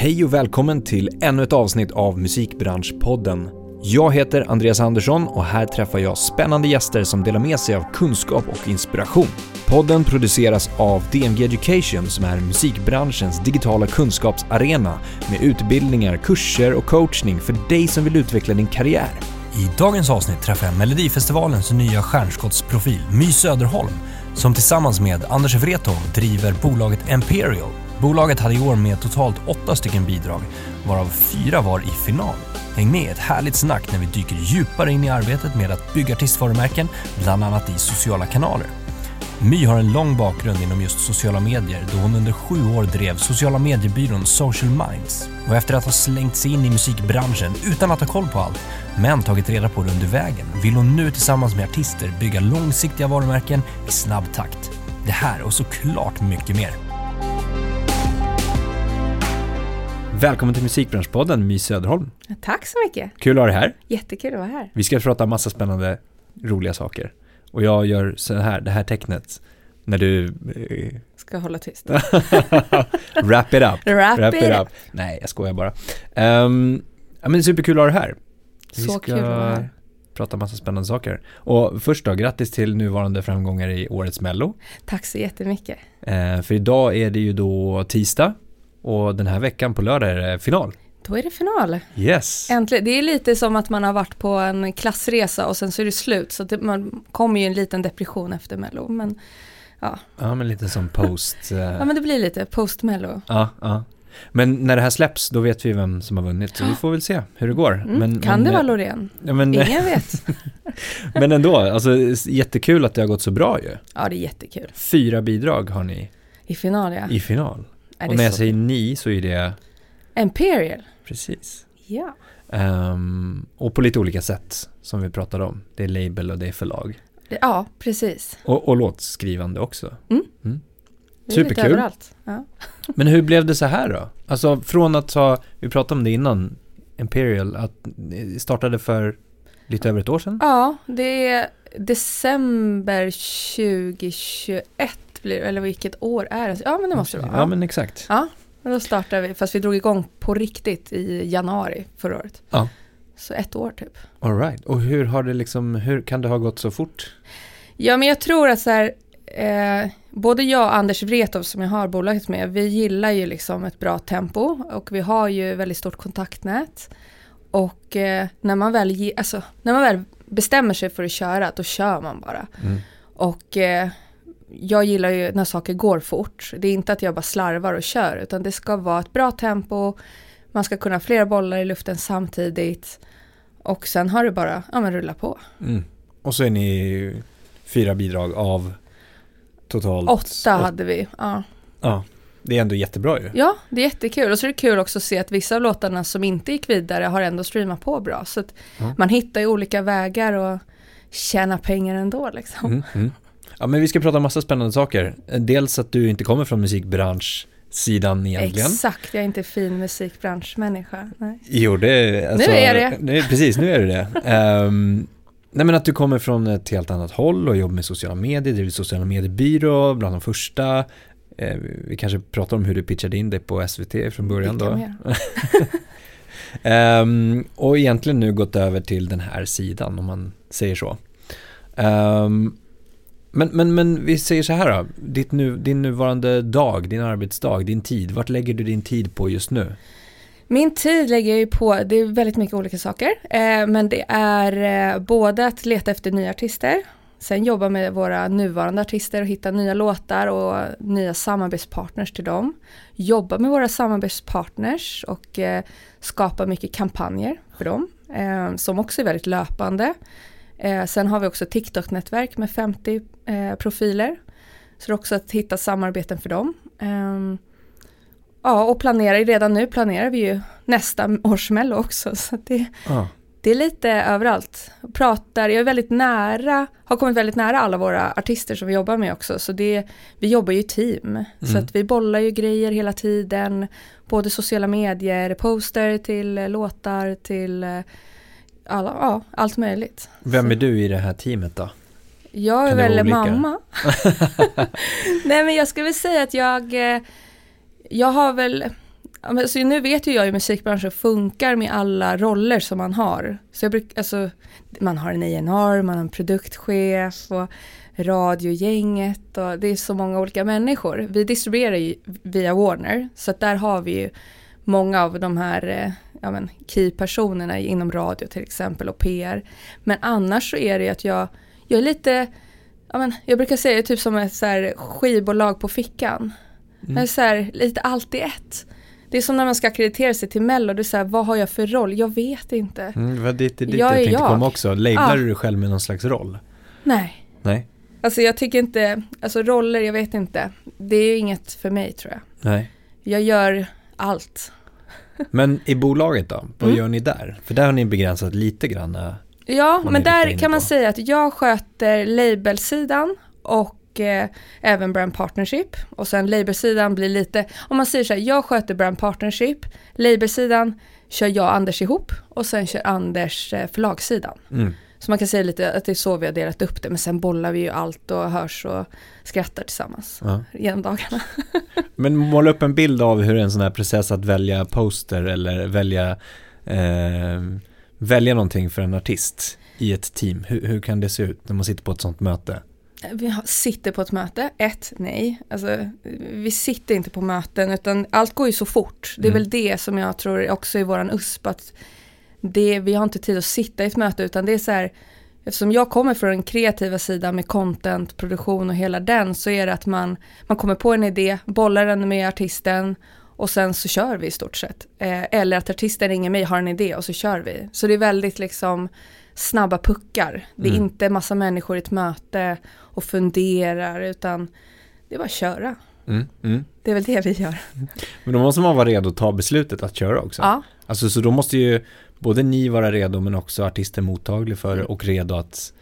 Hej och välkommen till ännu ett avsnitt av Musikbranschpodden. Jag heter Andreas Andersson och här träffar jag spännande gäster som delar med sig av kunskap och inspiration. Podden produceras av DMG Education som är musikbranschens digitala kunskapsarena med utbildningar, kurser och coachning för dig som vill utveckla din karriär. I dagens avsnitt träffar jag Melodifestivalens nya stjärnskottsprofil My Söderholm som tillsammans med Anders Wrethov driver bolaget Imperial. Bolaget hade i år med totalt åtta stycken bidrag, varav fyra var i final. Häng med i ett härligt snack när vi dyker djupare in i arbetet med att bygga artistvarumärken, bland annat i sociala kanaler. My har en lång bakgrund inom just sociala medier då hon under sju år drev sociala mediebyrån Social Minds. Och efter att ha slängt sig in i musikbranschen utan att ha koll på allt, men tagit reda på det under vägen, vill hon nu tillsammans med artister bygga långsiktiga varumärken i snabb takt. Det här och såklart mycket mer. Välkommen till Musikbranschpodden, My Söderholm. Tack så mycket. Kul att ha dig här. Jättekul att vara här. Vi ska prata massa spännande, roliga saker. Och jag gör så här, det här tecknet, när du... Eh, Ska hålla tyst. wrap it up. Wrap, Wrap it it up. up. Nej, jag skojar bara. Um, ja, men superkul att ha dig här. Vi Så kul att vara här. prata massa spännande saker. Och först då, grattis till nuvarande framgångar i årets Mello. Tack så jättemycket. Eh, för idag är det ju då tisdag och den här veckan på lördag är det final. Då är det final. Yes. Äntligen. Det är lite som att man har varit på en klassresa och sen så är det slut. Så det, man kommer ju en liten depression efter Mello. Men Ja, men lite som post. eh, ja, men det blir lite post-Mello. ja, ja. Men när det här släpps, då vet vi vem som har vunnit. Så vi får väl se hur det går. Mm. Men, kan men, det vara eh, Loreen? Ja, men, Ingen vet. men ändå, alltså jättekul att det har gått så bra ju. Ja, det är jättekul. Fyra bidrag har ni I final ja. i final. Och när jag säger ni så är det Imperial. precis. Ja. Ehm, och på lite olika sätt som vi pratade om. Det är label och det är förlag. Det, ja, precis. Och, och låtskrivande också. Är lite Superkul. Ja. Men hur blev det så här då? Alltså från att ha, vi pratade om det innan, Imperial, att startade för lite över ett år sedan? Ja, det är december 2021 blir eller vilket år är det? Ja men det måste det vara. Ja men exakt. Ja, och då startade vi, fast vi drog igång på riktigt i januari förra året. Ja. Så ett år typ. All right. Och hur har det liksom, hur kan det ha gått så fort? Ja men jag tror att så här, eh, både jag och Anders Wrethov som jag har bolaget med, vi gillar ju liksom ett bra tempo och vi har ju väldigt stort kontaktnät. Och eh, när, man väl ge, alltså, när man väl bestämmer sig för att köra, då kör man bara. Mm. Och eh, jag gillar ju när saker går fort. Det är inte att jag bara slarvar och kör utan det ska vara ett bra tempo. Man ska kunna ha flera bollar i luften samtidigt. Och sen har det bara, ja men rulla på. Mm. Och så är ni fyra bidrag av totalt Åtta hade vi. Ja. Ja, det är ändå jättebra ju. ja, det är jättekul. Och så är det kul också att se att vissa av låtarna som inte gick vidare har ändå streamat på bra. Så att Ja. man hittar ju olika vägar och tjäna pengar ändå liksom. Mm, mm. Ja, men vi ska prata om massa spännande saker. Dels att du inte kommer från musikbranschsidan egentligen. Exakt, jag är inte fin musikbranschmänniska. Nej. Jo, det alltså, Nu är det. Nu, precis, nu är det det. Ehm, nej, men att du kommer från ett helt annat håll och jobbar med sociala medier, driver sociala mediebyrå, bland de första. Eh, vi kanske pratar om hur du pitchade in dig på SVT från början då. Ehm, och egentligen nu gått över till den här sidan om man säger så. Ehm, men, men, men vi säger så här då, Ditt nu, din nuvarande dag, din arbetsdag, din tid, vart lägger du din tid på just nu? Min tid lägger jag ju på, det är väldigt mycket olika saker, eh, men det är eh, både att leta efter nya artister, sen jobba med våra nuvarande artister och hitta nya låtar och nya samarbetspartners till dem. Jobba med våra samarbetspartners och eh, skapa mycket kampanjer för dem, eh, som också är väldigt löpande. Eh, sen har vi också TikTok-nätverk med 50 eh, profiler, så det är också att hitta samarbeten för dem. Ehm, Ja, och planerar, redan nu planerar vi ju nästa års mello också. Så det, Ja. det är lite överallt. Pratar, jag är väldigt nära, har kommit väldigt nära alla våra artister som vi jobbar med också. Så det, vi jobbar ju i team. Så Mm. att vi bollar ju grejer hela tiden. Både sociala medier, poster till eh, låtar till eh, alla, ja, allt möjligt. Vem är Så- du i det här teamet då? Jag är väl mamma. Nej men jag skulle väl säga att jag, eh, jag har väl, ja, men, så nu vet ju jag hur musikbranschen funkar med alla roller som man har. Så jag bruk, alltså, man har en A&R, man har en produktchef och radiogänget och det är så många olika människor. Vi distribuerar ju via Warner så att där har vi ju många av de här eh, ja, men, key-personerna inom radio till exempel och PR. Men annars så är det ju att jag, jag är lite, ja, men, jag brukar säga typ som ett så här skivbolag på fickan. Mm. Jag är så här, lite allt i ett. Det är som när man ska akkreditera sig till Mello, så här, vad har jag för roll? Jag vet inte. Mm, det dit, dit jag, jag tänkte jag. komma också. Lablar ja. du dig själv med någon slags roll? Nej. Nej. Alltså jag tycker inte, alltså roller, jag vet inte. Det är inget för mig tror jag. Nej. Jag gör allt. Men i bolaget då, vad mm. gör ni där? För där har ni begränsat lite grann. Ja, men där kan man säga att jag sköter labelsidan och eh, även brand partnership. Och sen labelsidan blir lite, om man säger så här, jag sköter brand partnership, labelsidan kör jag och Anders ihop och sen kör Anders eh, förlagssidan. Mm. Så man kan säga lite att det är så vi har delat upp det. Men sen bollar vi ju allt och hörs och skrattar tillsammans ja. genom dagarna. men måla upp en bild av hur en sån här process att välja poster eller välja, eh, välja någonting för en artist i ett team. Hur, hur kan det se ut när man sitter på ett sånt möte? Vi sitter på ett möte, ett, nej. Alltså, vi sitter inte på möten utan allt går ju så fort. Det är mm. väl det som jag tror också är våran USP. Att det, vi har inte tid att sitta i ett möte utan det är så här, eftersom jag kommer från den kreativa sidan med content, produktion och hela den så är det att man, man kommer på en idé, bollar den med artisten och sen så kör vi i stort sett. Eh, eller att artisten ringer mig, har en idé och så kör vi. Så det är väldigt liksom snabba puckar. Det är mm. inte massa människor i ett möte och funderar utan det är bara att köra. Mm, mm. Det är väl det vi gör. Men då måste man vara redo att ta beslutet att köra också. Ja. Alltså så då måste ju både ni vara redo men också artisten mottaglig för det och redo att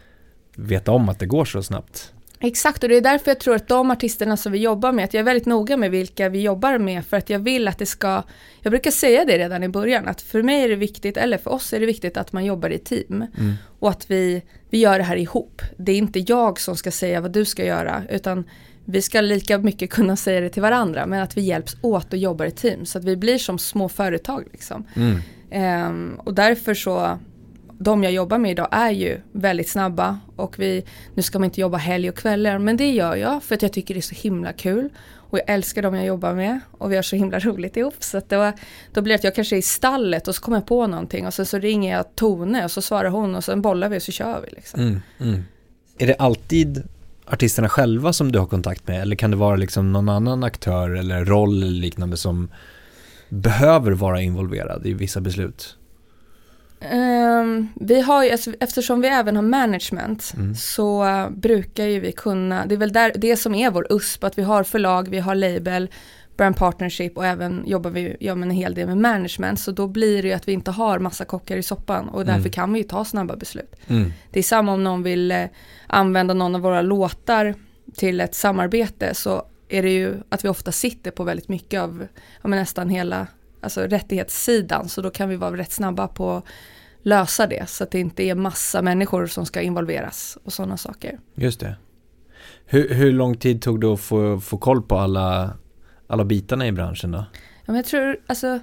veta om att det går så snabbt. Exakt och det är därför jag tror att de artisterna som vi jobbar med, att jag är väldigt noga med vilka vi jobbar med för att jag vill att det ska, jag brukar säga det redan i början, att för mig är det viktigt, eller för oss är det viktigt att man jobbar i team mm. och att vi, vi gör det här ihop. Det är inte jag som ska säga vad du ska göra utan vi ska lika mycket kunna säga det till varandra men att vi hjälps åt och jobbar i team så att vi blir som små företag liksom. Mm. Um, och därför så, de jag jobbar med idag är ju väldigt snabba och vi, nu ska man inte jobba helg och kvällar men det gör jag för att jag tycker det är så himla kul och jag älskar dem jag jobbar med och vi har så himla roligt ihop så att då, då blir det att jag kanske är i stallet och så kommer jag på någonting och sen så ringer jag Tone och så svarar hon och sen bollar vi och så kör vi liksom. Mm, mm. Är det alltid artisterna själva som du har kontakt med eller kan det vara liksom någon annan aktör eller roll eller liknande som behöver vara involverad i vissa beslut? Um, vi har ju, alltså, eftersom vi även har management mm. så uh, brukar ju vi kunna, det är väl där, det som är vår USP, att vi har förlag, vi har label, brand partnership och även jobbar vi ja, en hel del med management. Så då blir det ju att vi inte har massa kockar i soppan och därför mm. kan vi ju ta snabba beslut. Mm. Det är samma om någon vill uh, använda någon av våra låtar till ett samarbete så är det ju att vi ofta sitter på väldigt mycket av ja, nästan hela alltså rättighetssidan så då kan vi vara rätt snabba på att lösa det så att det inte är massa människor som ska involveras och sådana saker. Just det. Hur, hur lång tid tog det att få, få koll på alla, alla bitarna i branschen då? Ja, men jag tror, alltså,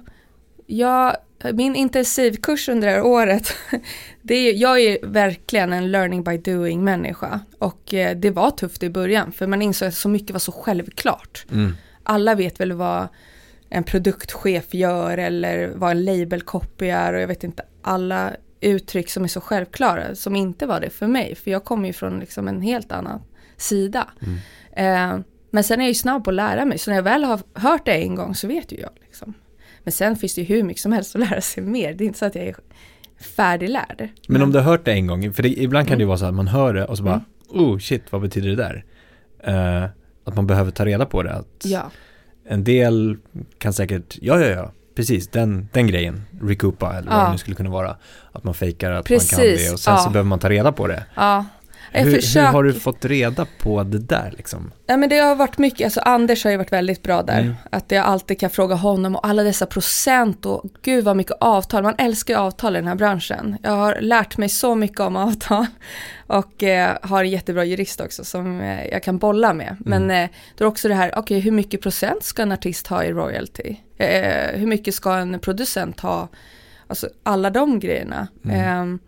jag, min intensivkurs under det här året, det är, jag är verkligen en learning by doing människa. Och eh, det var tufft i början, för man insåg att så mycket var så självklart. Mm. Alla vet väl vad en produktchef gör eller vad en labelcopy är och jag vet inte alla uttryck som är så självklara som inte var det för mig. För jag kommer ju från liksom en helt annan sida. Mm. Eh, men sen är jag ju snabb på att lära mig, så när jag väl har hört det en gång så vet ju jag. Liksom. Men sen finns det ju hur mycket som helst att lära sig mer. Det är inte så att jag är färdiglärd. Men om du har hört det en gång, för det, ibland kan mm. det ju vara så att man hör det och så bara, mm. oh shit, vad betyder det där? Uh, att man behöver ta reda på det. Att ja. En del kan säkert, ja ja ja, precis den, den grejen, recoupa eller vad det nu skulle kunna vara. Att man fejkar att precis, man kan det och sen ja. så behöver man ta reda på det. Ja, hur, försöker- hur har du fått reda på det där liksom? Nej men det har varit mycket, alltså Anders har ju varit väldigt bra där. Mm. Att jag alltid kan fråga honom och alla dessa procent och gud vad mycket avtal. Man älskar ju avtal i den här branschen. Jag har lärt mig så mycket om avtal och eh, har en jättebra jurist också som eh, jag kan bolla med. Men eh, då är också det här, okej hur mycket procent ska en artist ha i royalty? Eh, hur mycket ska en producent ha? Alltså alla de grejerna. Ehm,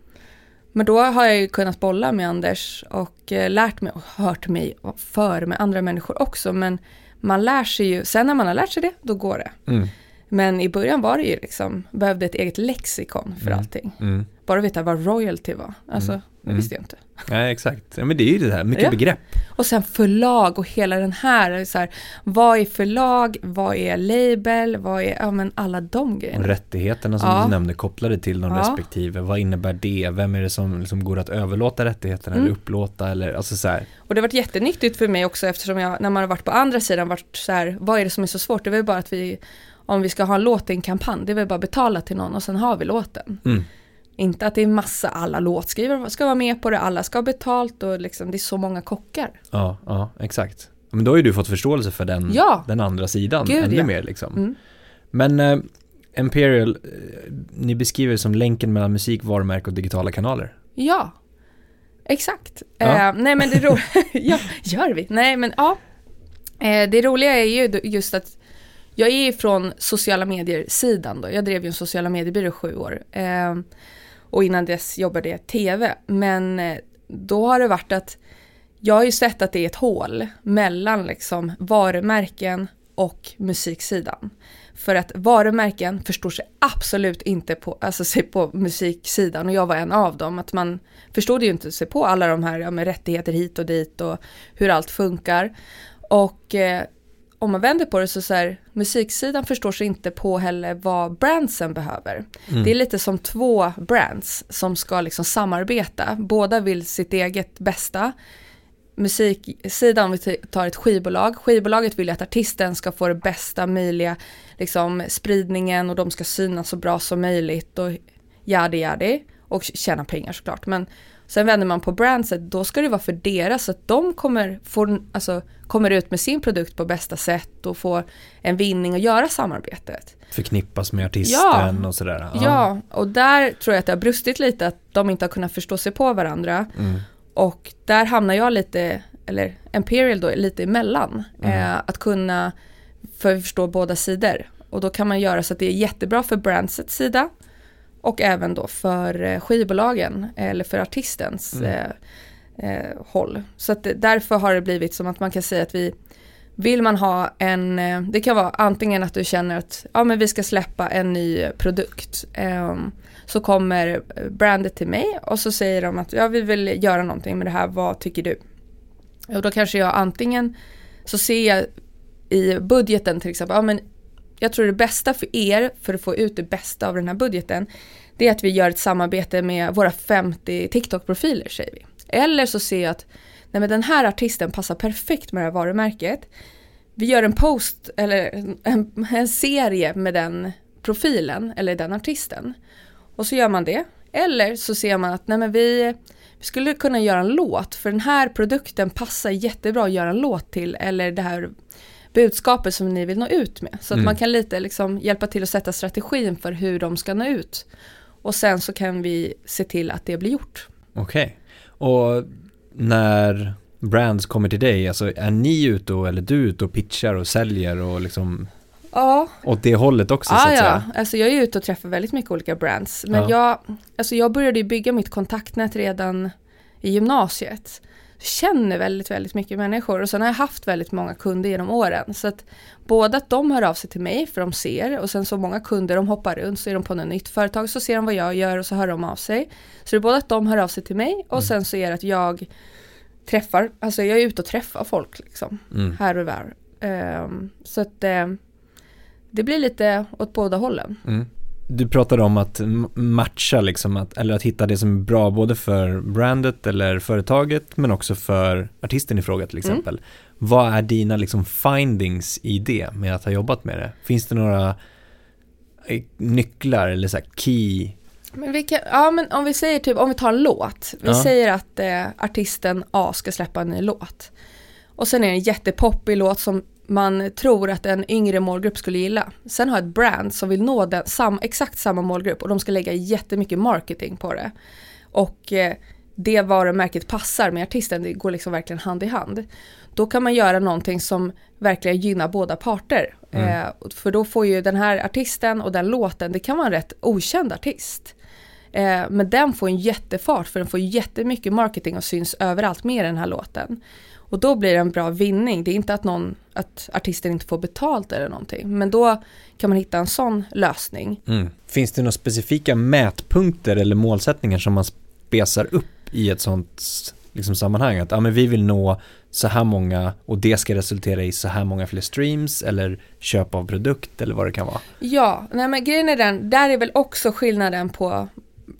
men då har jag ju kunnat bolla med Anders och eh, lärt mig och hört mig för med andra människor också. Men man lär sig ju, sen när man har lärt sig det, då går det. Mm. Men i början var det ju liksom, behövde ett eget lexikon för allting. Mm. Bara veta vad royalty var. Alltså, det visste jag inte. Nej, exakt. Ja, men det är ju det här, mycket Ja. begrepp. Och sen förlag och hela den här, så här, vad är förlag, vad är label, vad är, ja men alla de Och grejerna. rättigheterna som du nämnde kopplade till de respektive. Vad innebär det? Vem är det som liksom går att överlåta rättigheterna Mm. eller upplåta eller alltså så här. Och det har varit jättenyttigt för mig också eftersom jag, när man har varit på andra sidan, varit så här, vad är det som är så svårt? Det är väl bara att vi, om vi ska ha en låt i en kampanj, det är väl bara betala till någon och sen har vi låten. Mm. Inte att det är massa, alla låtskrivare ska vara med på det, alla ska ha betalt och liksom, det är så många kockar. Ja, ja, exakt. Men då har ju du fått förståelse för den, Ja. den andra sidan Gud, ännu ja. mer liksom. Mm. Men eh, Imperial, eh, ni beskriver det som länken mellan musik, varumärke och digitala kanaler. Ja, exakt. Ja. Eh, nej men det roliga, ja, gör vi? Nej men ja. Eh, det roliga är ju just att jag är från sociala medier-sidan då. Jag drev ju en sociala mediebyrå i sju år. Eh, och innan dess jobbade jag i tv. Men eh, då har det varit att jag har ju sett att det är ett hål mellan liksom varumärken och musiksidan. För att varumärken förstår sig absolut inte på, alltså sig på musiksidan och jag var en av dem. Att man förstod ju inte sig på alla de här ja, med rättigheter hit och dit och hur allt funkar. Och eh, om man vänder på det så, så här, musiksidan förstår sig inte på heller vad brandsen behöver. Det är lite som två brands som ska liksom samarbeta. Båda vill sitt eget bästa. Musiksidan, om vi tar ett skivbolag, skivbolaget vill ju att artisten ska få det bästa möjliga liksom, spridningen och de ska synas så bra som möjligt och jadi jadi och tjäna pengar såklart. Men sen vänder man på brandset, då ska det vara för deras så att de kommer, få, alltså, kommer ut med sin produkt på bästa sätt och får en vinning och göra samarbetet. Förknippas med artisten och sådär. Ja. och där tror jag att det har brustit lite att de inte har kunnat förstå sig på varandra. Mm. Och där hamnar jag lite, eller Imperial då, lite emellan. Mm. Eh, att kunna för förstå båda sidor. Och då kan man göra så att det är jättebra för brandsets sida och även då för eh, skivbolagen eller för artistens Mm. eh, eh, håll. Så att därför har det blivit som att man kan säga att vi vill man ha en, eh, det kan vara antingen att du känner att ja, men vi ska släppa en ny produkt. ehm, så kommer brandet till mig och så säger de att ja, vi vill göra någonting med det här, vad tycker du? Och då kanske jag antingen så ser jag i budgeten till exempel, ja, men jag tror det bästa för er för att få ut det bästa av den här budgeten det är att vi gör ett samarbete med våra 50 TikTok-profiler säger vi. Eller så ser jag att nej men den här artisten passar perfekt med det här varumärket. Vi gör en post eller en, en serie med den profilen eller den artisten. Och så gör man det. Eller så ser man att nej men vi, vi skulle kunna göra en låt för den här produkten passar jättebra att göra en låt till eller det här budskapet som ni vill nå ut med. Så att Mm. man kan lite liksom hjälpa till att sätta strategin för hur de ska nå ut. Och sen så kan vi se till att det blir gjort. Okej. Och när brands kommer till dig, alltså är ni ute och, eller du ute och pitchar och säljer och liksom Ja, åt det hållet också så ah, att ja. säga? Alltså jag är ute och träffar väldigt mycket olika brands. Men Ja. jag, alltså jag började bygga mitt kontaktnät redan i gymnasiet. Känner väldigt, väldigt mycket människor och sen har jag haft väldigt många kunder genom åren. Så att både att de hör av sig till mig för de ser och sen så många kunder de hoppar runt så är de på något nytt företag så ser de vad jag gör och så hör de av sig. Så det är både att de hör av sig till mig och sen så är det att jag träffar, alltså jag är ute och träffar folk liksom Mm. här och var. Ehm, så att eh, det blir lite åt båda hållen. Mm. Du pratade om att matcha liksom, att, eller att hitta det som är bra både för brandet eller företaget men också för artisten i fråga till Mm. exempel. Vad är dina liksom findings i det med att ha jobbat med det? Finns det några eh, nycklar eller så key Men vi kan, ja men om vi säger typ, om vi tar en låt. Vi Ja. säger att eh, artisten A ska släppa en ny låt. Och sen är det en jättepoppig låt som man tror att en yngre målgrupp skulle gilla. Sen har ett brand som vill nå den, sam, exakt samma målgrupp och de ska lägga jättemycket marketing på det. Och eh, det varumärket passar med artisten, det går liksom verkligen hand i hand. Då kan man göra någonting som verkligen gynnar båda parter. Mm. Eh, för då får ju den här artisten och den låten, det kan vara en rätt okänd artist. Eh, men den får en jättefart för den får jättemycket marketing och syns överallt med den här låten. Och då blir det en bra vinning. Det är inte att, någon, att artisten inte får betalt eller någonting. Men då kan man hitta en sån lösning. Mm. Finns det några specifika mätpunkter eller målsättningar som man spesar upp i ett sånt liksom, sammanhang? Att ja, men vi vill nå så här många och det ska resultera i så här många fler streams eller köp av produkt eller vad det kan vara. Ja, nej men grejen är den, där är väl också skillnaden på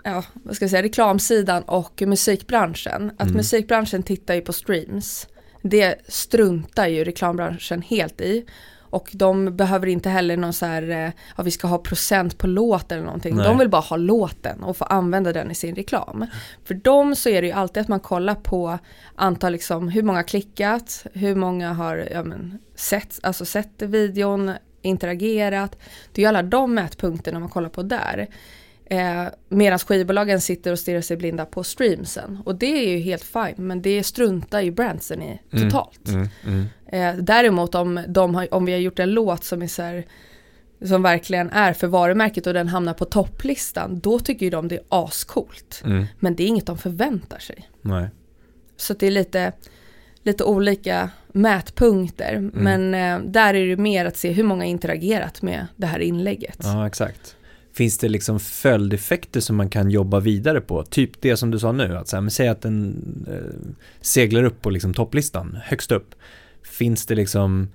ja, vad ska jag säga, reklamsidan och musikbranschen. Att Mm. musikbranschen tittar ju på streams. Det struntar ju reklambranschen helt i. Och de behöver inte heller någon så här, eh, ja vi ska ha procent på låt eller någonting. Nej. De vill bara ha låten och få använda den i sin reklam. För dem så är det ju alltid att man kollar på antal, liksom, hur många har klickat, hur många har ja, men, sett, alltså sett videon, interagerat. Det är ju alla de mätpunkterna man kollar på där. Eh, Medan skivbolagen sitter och stirrar sig blinda på streamsen. Och det är ju helt fine, men det struntar ju brandsen i Mm, totalt. Mm, mm. Eh, däremot om, de har, om vi har gjort en låt som är så här, som verkligen är för varumärket och den hamnar på topplistan, då tycker ju de det är ascoolt. Mm. Men det är inget de förväntar sig. Nej. Så det är lite, lite olika mätpunkter. Mm. Men eh, där är det mer att se hur många interagerat med det här inlägget. Ja, exakt. Finns det liksom följdeffekter som man kan jobba vidare på? Typ det som du sa nu, att så här, men säg att den eh, seglar upp på liksom topplistan, högst upp. Finns det liksom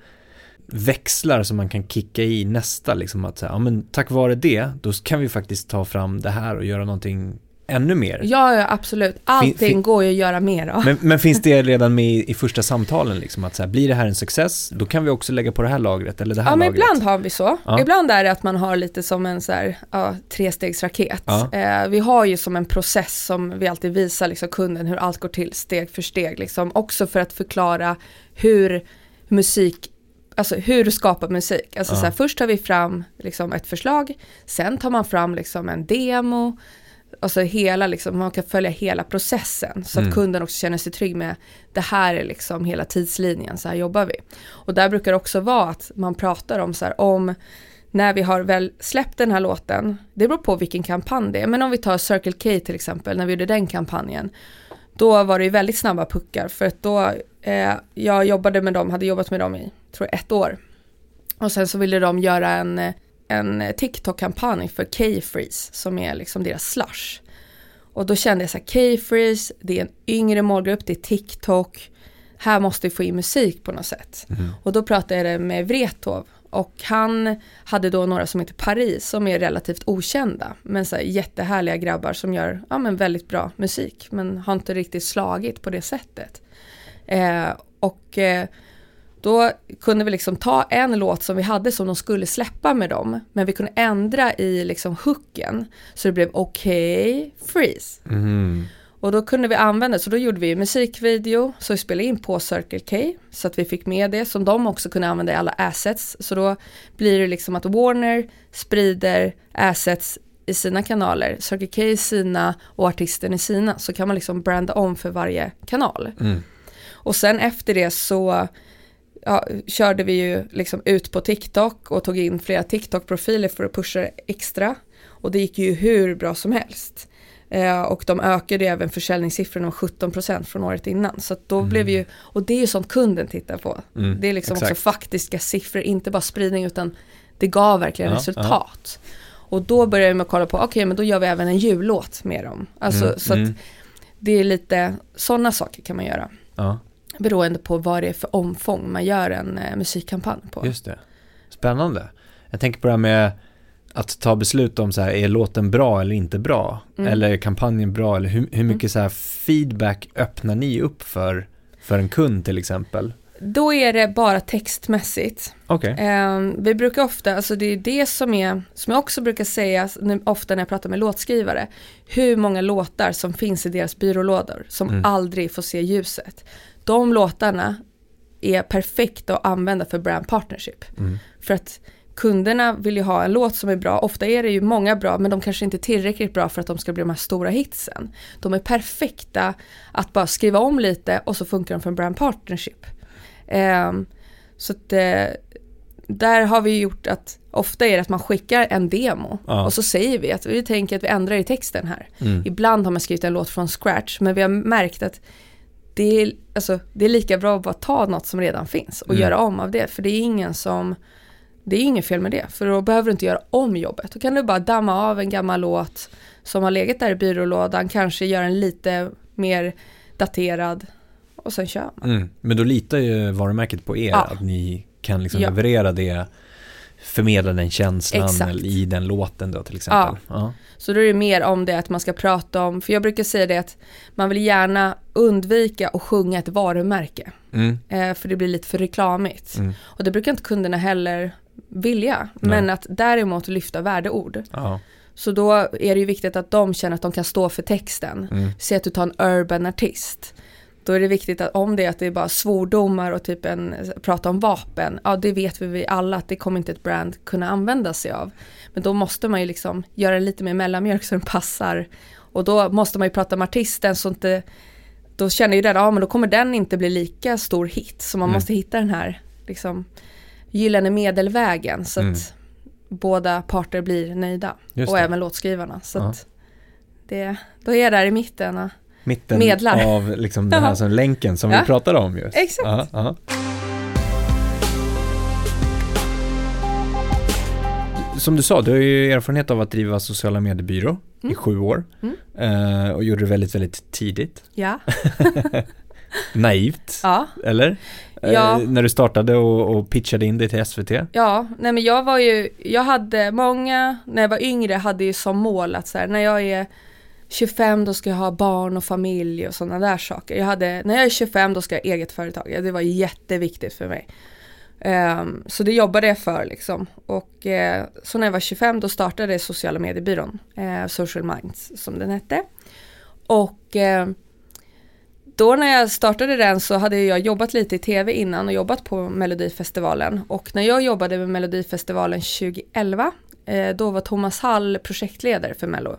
växlar som man kan kicka i nästa, liksom att säga, ja men tack vare det, då kan vi faktiskt ta fram det här och göra någonting ännu mer. Ja, ja absolut. Allting fin- går ju att göra mer av. Men, men finns det redan med i, i första samtalen, liksom att så här, blir det här en success, då kan vi också lägga på det här lagret eller det här Ja men lagret. ibland har vi så. Ja. Ibland är det att man har lite som en så här, ja, trestegsraket. Ja. Eh, vi har ju som en process som vi alltid visar liksom kunden hur allt går till steg för steg. Liksom. Också för att förklara hur musik Alltså hur skapa musik. Alltså Ja. så här, först tar vi fram liksom, ett förslag, sen tar man fram liksom, en demo, alltså hela, liksom, man kan följa hela processen så Mm. att kunden också känner sig trygg med det här är liksom hela tidslinjen, så här jobbar vi. Och där brukar det också vara att man pratar om så här, om när vi har väl släppt den här låten, det beror på vilken kampanj det är, men om vi tar Circle K till exempel, när vi gjorde den kampanjen, då var det ju väldigt snabba puckar för att då, eh, jag jobbade med dem, hade jobbat med dem i, tror jag, ett år. Och sen så ville de göra en, eh, en TikTok-kampanj för K-Freeze som är liksom deras slush. Och då kände jag så här, K-Freeze, det är en yngre målgrupp, det är TikTok, här måste vi få in musik på något sätt. Mm. Och då pratade jag med Wrethov och han hade då några som heter Paris som är relativt okända. Men så här jättehärliga grabbar som gör ja, men väldigt bra musik men har inte riktigt slagit på det sättet. Eh, och eh, då kunde vi liksom ta en låt som vi hade som de skulle släppa med dem. Men vi kunde ändra i liksom hooken. Så det blev okej, freeze. Mm. Och då kunde vi använda, så då gjorde vi musikvideo, så vi spelade in på Circle K, så att vi fick med det, som de också kunde använda i alla assets. Så då blir det liksom att Warner sprider assets i sina kanaler, Circle K i sina och artisten i sina, så kan man liksom branda om för varje kanal. Mm. Och sen efter det så ja, körde vi ju liksom ut på TikTok och tog in flera TikTok-profiler för att pusha extra. Och det gick ju hur bra som helst. Eh, och de ökade även försäljningssiffrorna med 17% från året innan. Så då blev ju, och det är ju sånt kunden tittar på. Mm, Det är liksom exakt. också faktiska siffror, inte bara spridning utan det gav verkligen Ja, resultat. Och då började jag med att kolla på, okej men då gör vi även en jullåt med dem. Alltså Mm, så att mm. det är lite, sådana saker kan man göra. Ja, Beroende på vad det är för omfång man gör en eh, musikkampanj på. just det. Spännande. Jag tänker på det här med att ta beslut om så här, är låten bra eller inte bra? Mm. Eller är kampanjen bra? Eller hur, hur mycket så här feedback öppnar ni upp för, för en kund till exempel? Då är det bara textmässigt. Okej. Eh, vi brukar ofta, alltså det är det som är, som jag också brukar säga ofta när jag pratar med låtskrivare, hur många låtar som finns i deras byrålådor som Mm. aldrig får se ljuset. De låtarna är perfekta att använda för brand partnership. Mm. För att kunderna vill ju ha en låt som är bra, ofta är det ju många bra men de kanske inte är tillräckligt bra för att de ska bli de här stora hitsen. De är perfekta att bara skriva om lite och så funkar de för en brand partnership. Ehm, så att eh, där har vi gjort att ofta är det att man skickar en demo Ja. och så säger vi att vi tänker att vi ändrar i texten här. Mm. Ibland har man skrivit en låt från scratch men vi har märkt att det är, alltså, det är lika bra att bara ta något som redan finns och Mm. göra om av det. För det är ingen som, det är inget fel med det. För då behöver du inte göra om jobbet. Då kan du bara damma av en gammal låt som har legat där i byrålådan, kanske göra en lite mer daterad och sen kör man. Mm. Men då litar ju varumärket på er, Ja. att ni kan liksom Ja. leverera det, förmedla den känslan Exakt. i den låten då till exempel. Ja. Så då är det mer om det att man ska prata om, för jag brukar säga det att man vill gärna undvika att sjunga ett varumärke. Mm. Eh, för det blir lite för reklamigt. Mm. Och det brukar inte kunderna heller vilja. Men att däremot lyfta värdeord. Ja. Så då är det ju viktigt att de känner att de kan stå för texten. Mm. Säg att du tar en urban artist. Då är det viktigt att om det är att det är bara svordomar och typ en, prata om vapen, ja det vet vi alla att det kommer inte ett brand kunna använda sig av. Men då måste man ju liksom göra lite mer mellanmjölk så den passar. Och då måste man ju prata med artisten så inte, då känner ju den, ja men då kommer den inte bli lika stor hit. Så man Mm. måste hitta den här liksom gyllene medelvägen så att Mm. båda parter blir nöjda. Just och det. även låtskrivarna. Så Ja. det, då är jag där i mitten. Och, Mitten Medlar. av liksom den här som länken som Ja. vi pratade om just. Exakt. Ja, ja. Som du sa, du har ju erfarenhet av att driva sociala mediebyrå i Mm. sju år Mm. eh, och gjorde det väldigt, väldigt tidigt. ja. Naivt, ja, eller? Ja. Eh, när du startade och, och pitchade in dig till SVT. ja, nej men jag var ju, jag hade många, när jag var yngre hade ju som mål att så här, när jag är 25 då ska jag ha barn och familj och sådana där saker. Jag hade, när jag är 25 då ska jag ha eget företag, det var jätteviktigt för mig. Um, så det jobbade jag för liksom. Och uh, så när jag var 25 då startade sociala mediebyrån, uh, Social Minds som den hette. Och uh, då när jag startade den så hade jag jobbat lite i tv innan och jobbat på Melodifestivalen. Och när jag jobbade med Melodifestivalen 2011, då var Thomas Hall projektledare för Mello.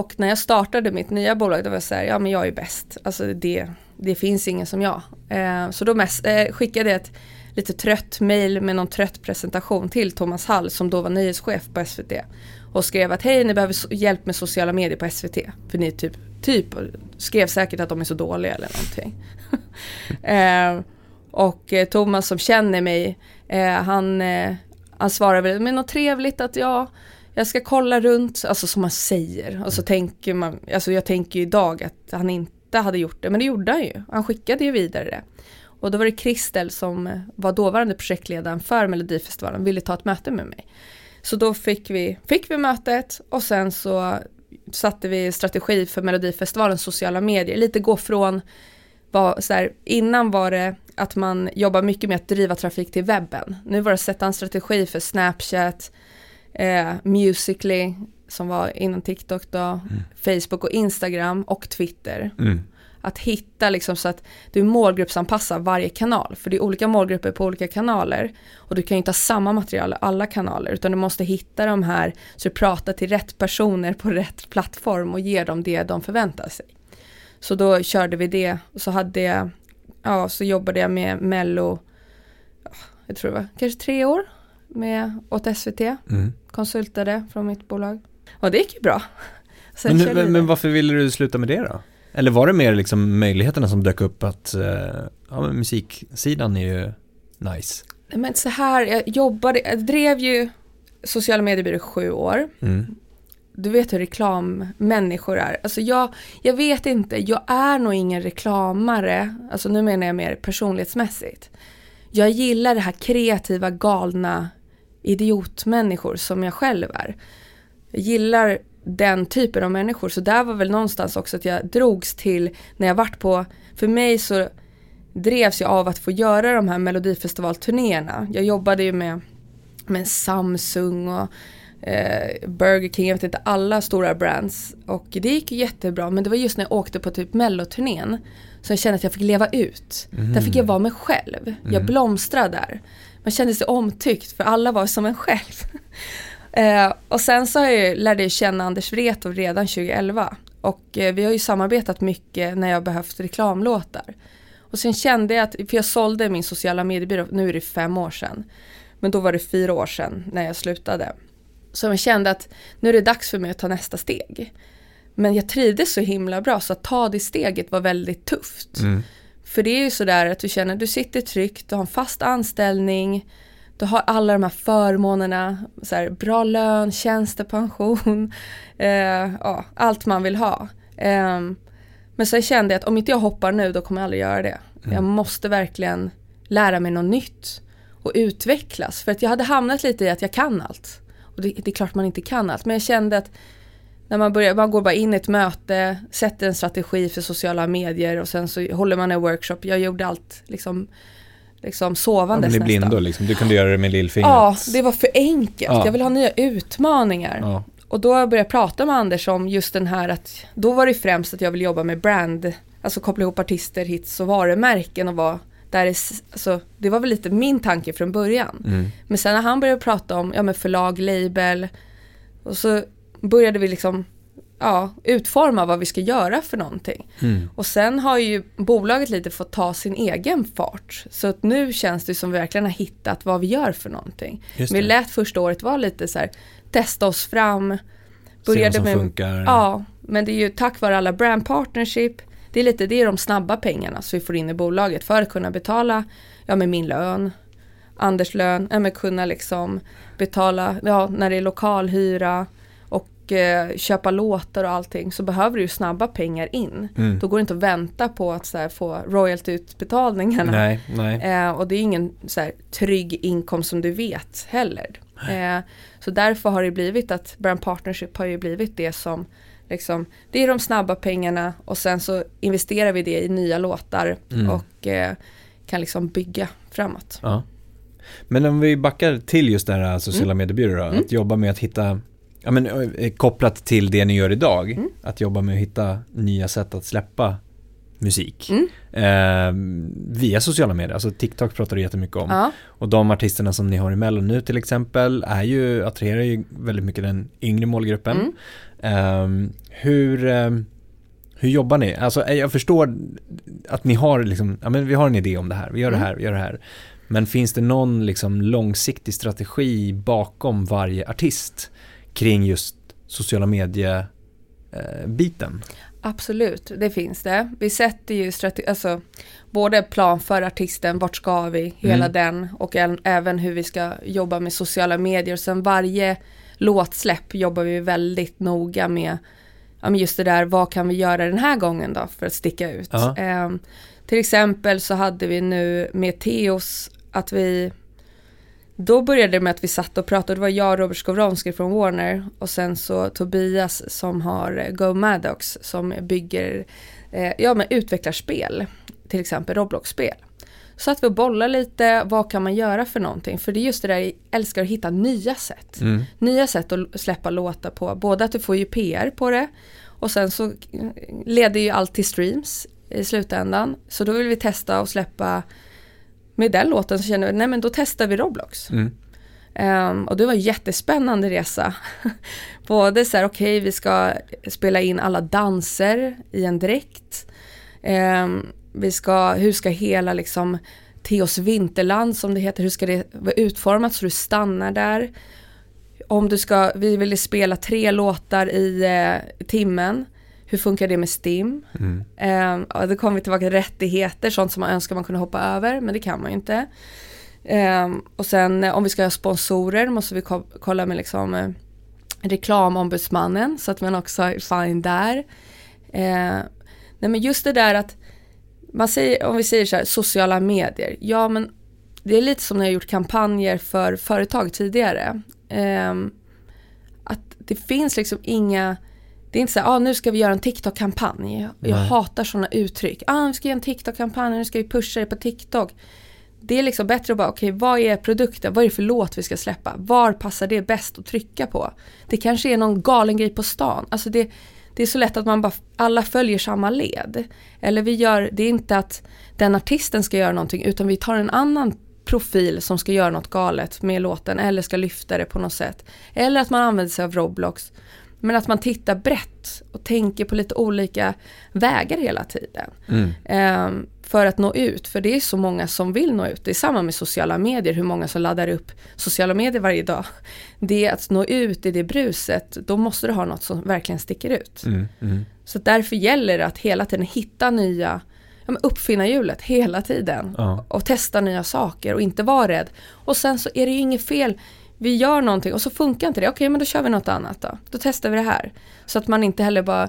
Och när jag startade mitt nya bolag, då var jag så här, ja men jag är bäst. Alltså det, det finns ingen som jag. Eh, så då mest, eh, skickade jag ett lite trött mail med någon trött presentation till Thomas Hall som då var nyhetschef på SVT. Och skrev att hej ni behöver hjälp med sociala medier på SVT. För ni typ, typ skrev säkert att de är så dåliga eller någonting. eh, och eh, Thomas som känner mig, eh, han, eh, han svarade väl med något trevligt att ja, jag ska kolla runt, alltså som man säger. Och så tänker man, alltså jag tänker ju idag att han inte hade gjort det, men det gjorde han ju. Han skickade ju vidare det. Och då var det Kristel som var dåvarande projektledaren för Melodifestivalen, ville ta ett möte med mig. Så då fick vi, fick vi mötet och sen så satte vi strategi för Melodifestivalens sociala medier, lite gå från var, så här, innan var det att man jobbar mycket med att driva trafik till webben. Nu var det att sätta en strategi för Snapchat, eh, Musically som var innan TikTok då, Facebook och Instagram och Twitter. Mm. Att hitta liksom så att du målgruppsanpassar varje kanal. För det är olika målgrupper på olika kanaler. Och du kan ju inte ha samma material i alla kanaler. Utan du måste hitta de här så du pratar till rätt personer på rätt plattform och ger dem det de förväntar sig. Så då körde vi det. Och så hade jag, ja så jobbade jag med Mello, ja, jag tror det var kanske tre år med, åt SVT. Mm. Konsultade från mitt bolag. Och det gick ju bra. Sen Men, vi men, varför ville du sluta med det då? Eller var det mer liksom möjligheterna som dök upp att eh, ja, men musiksidan är ju nice? Men så här, jag jobbade, jag drev ju sociala mediebyrå i sju år. Mm. Du vet hur reklammänniskor är. Alltså jag, jag vet inte, jag är nog ingen reklamare. Alltså nu menar jag mer personlighetsmässigt. Jag gillar det här kreativa, galna idiotmänniskor som jag själv är. Jag gillar den typen av människor. Så där var väl någonstans också att jag drogs till när jag varit på, för mig så drevs jag av att få göra de här melodifestivalturnéerna. Jag jobbade ju med, med Samsung och eh, Burger King, jag vet inte, alla stora brands. Och det gick jättebra, men det var just när jag åkte på typ melloturnén så jag kände att jag fick leva ut. Mm. Där fick jag vara mig själv. Mm. Jag blomstrade där. Man kände sig omtyckt för alla var som en själv. eh, och sen så jag, lärde jag känna Anders Wrethov redan 2011. Och eh, vi har ju samarbetat mycket när jag behövt reklamlåtar. Och sen kände jag att, för jag sålde min sociala mediebyrå, nu är det fem år sedan. Men då var det fyra år sedan när jag slutade. Så jag kände att nu är det dags för mig att ta nästa steg. Men jag trivdes så himla bra så att ta det steget var väldigt tufft. Mm. För det är ju sådär att du känner, du sitter tryggt, du har en fast anställning, du har alla de här förmånerna, så här, bra lön, tjänstepension, eh, ja, allt man vill ha. Eh, men så kände jag att om inte jag hoppar nu då kommer jag aldrig göra det. Mm. Jag måste verkligen lära mig något nytt och utvecklas. För att jag hade hamnat lite i att jag kan allt. Och det, det är klart man inte kan allt, men jag kände att när man, börjar, man går bara in i ett möte, sätter en strategi för sociala medier och sen så håller man en workshop. Jag gjorde allt liksom, liksom sovandes ja, men nästan. liksom. Du kunde göra det med lillfingret. Ja, det var för enkelt. Ja. Jag vill ha nya utmaningar. Ja. Och då började jag prata med Anders om just den här att, då var det främst att jag vill jobba med brand, alltså koppla ihop artister, hits och varumärken och vara där är, alltså, det var väl lite min tanke från början. Mm. Men sen när han började prata om ja, men förlag, label och så började vi liksom ja, utforma vad vi ska göra för någonting. Mm. Och sen har ju bolaget lite fått ta sin egen fart. Så att nu känns det som vi verkligen har hittat vad vi gör för någonting. Vi lät första året vara lite så här, testa oss fram. Började Se vad som med, funkar. Ja, men det är ju tack vare alla brand partnership. Det är lite, det är de snabba pengarna som vi får in i bolaget för att kunna betala, ja med min lön, Anders lön, ja, men kunna liksom betala, ja när det är lokalhyra, eh, köpa låtar och allting så behöver du ju snabba pengar in. Mm. Då går det inte att vänta på att här, få royaltyutbetalningarna. Nej, nej. Eh, och det är ingen så här, trygg inkomst som du vet heller. Eh, så därför har det blivit att brand partnership har ju blivit det som liksom, det är de snabba pengarna och sen så investerar vi det i nya låtar mm. och eh, kan liksom bygga framåt. Ja. Men om vi backar till just det här sociala mm. mediebyråer, mm. att jobba med att hitta ja, men, eh, kopplat till det ni gör idag, mm. att jobba med att hitta nya sätt att släppa musik. Mm. Eh, via sociala medier, alltså TikTok pratar du jättemycket om. Ja. Och de artisterna som ni har i Mello nu till exempel är ju, attraherar ju väldigt mycket den yngre målgruppen. Mm. Eh, hur, eh, hur jobbar ni? Alltså eh, jag förstår att ni har liksom, ja men vi har en idé om det här, vi gör det mm. här, vi gör det här. Men finns det någon liksom långsiktig strategi bakom varje artist? Kring just sociala medier biten? Absolut, det finns det. Vi sätter ju strategi, alltså både plan för artisten, vart ska vi, hela mm. den och även hur vi ska jobba med sociala medier. Sen varje låtsläpp jobbar vi väldigt noga med ja, just det där, vad kan vi göra den här gången då för att sticka ut. Eh, till exempel så hade vi nu med Teos att vi då började det med att vi satt och pratade, det var jag och Robert Skowronski från Warner och sen så Tobias som har Go Maddox som bygger, eh, ja men utvecklar spel, till exempel Roblox-spel. Så att vi bollar lite, vad kan man göra för någonting? För det är just det där, jag älskar att hitta nya sätt. Mm. Nya sätt att släppa låtar på, både att du får ju PR på det och sen så leder ju allt till streams i slutändan. Så då vill vi testa och släppa med den låten så kände vi, nej men då testar vi Roblox. Mm. Um, och det var en jättespännande resa. Både så här, okej okay, vi ska spela in alla danser i en dräkt. Um, vi ska, hur ska hela liksom Teos vinterland som det heter, hur ska det vara utformat så du stannar där. Om du ska, vi ville spela tre låtar i eh, timmen hur funkar det med STIM? Mm. Eh, då kommer vi tillbaka till rättigheter, sånt som man önskar man kunde hoppa över, men det kan man ju inte. Eh, och sen eh, om vi ska ha sponsorer måste vi ko kolla med liksom eh, reklamombudsmannen så att man också är fine där. Eh, nej men just det där att man säger, om vi säger så här, sociala medier, ja men det är lite som när jag gjort kampanjer för företag tidigare. Eh, att det finns liksom inga det är inte så här, ah, nu ska vi göra en TikTok-kampanj. Jag Nej. hatar sådana uttryck. Ah, vi ska göra en TikTok-kampanj, nu ska vi pusha det på TikTok. Det är liksom bättre att bara, okej, vad är produkten? Vad är det för låt vi ska släppa? Var passar det bäst att trycka på? Det kanske är någon galen grej på stan. Alltså det, det är så lätt att man bara, alla följer samma led. Eller vi gör, det är inte att den artisten ska göra någonting, utan vi tar en annan profil som ska göra något galet med låten eller ska lyfta det på något sätt. Eller att man använder sig av Roblox. Men att man tittar brett och tänker på lite olika vägar hela tiden. Mm. Ehm, för att nå ut, för det är så många som vill nå ut. Det är samma med sociala medier, hur många som laddar upp sociala medier varje dag. Det är att nå ut i det bruset, då måste du ha något som verkligen sticker ut. Mm. Mm. Så därför gäller det att hela tiden hitta nya, ja, uppfinna hjulet hela tiden. Ja. Och testa nya saker och inte vara rädd. Och sen så är det ju inget fel, vi gör någonting och så funkar inte det, okej men då kör vi något annat då. Då testar vi det här. Så att man inte heller bara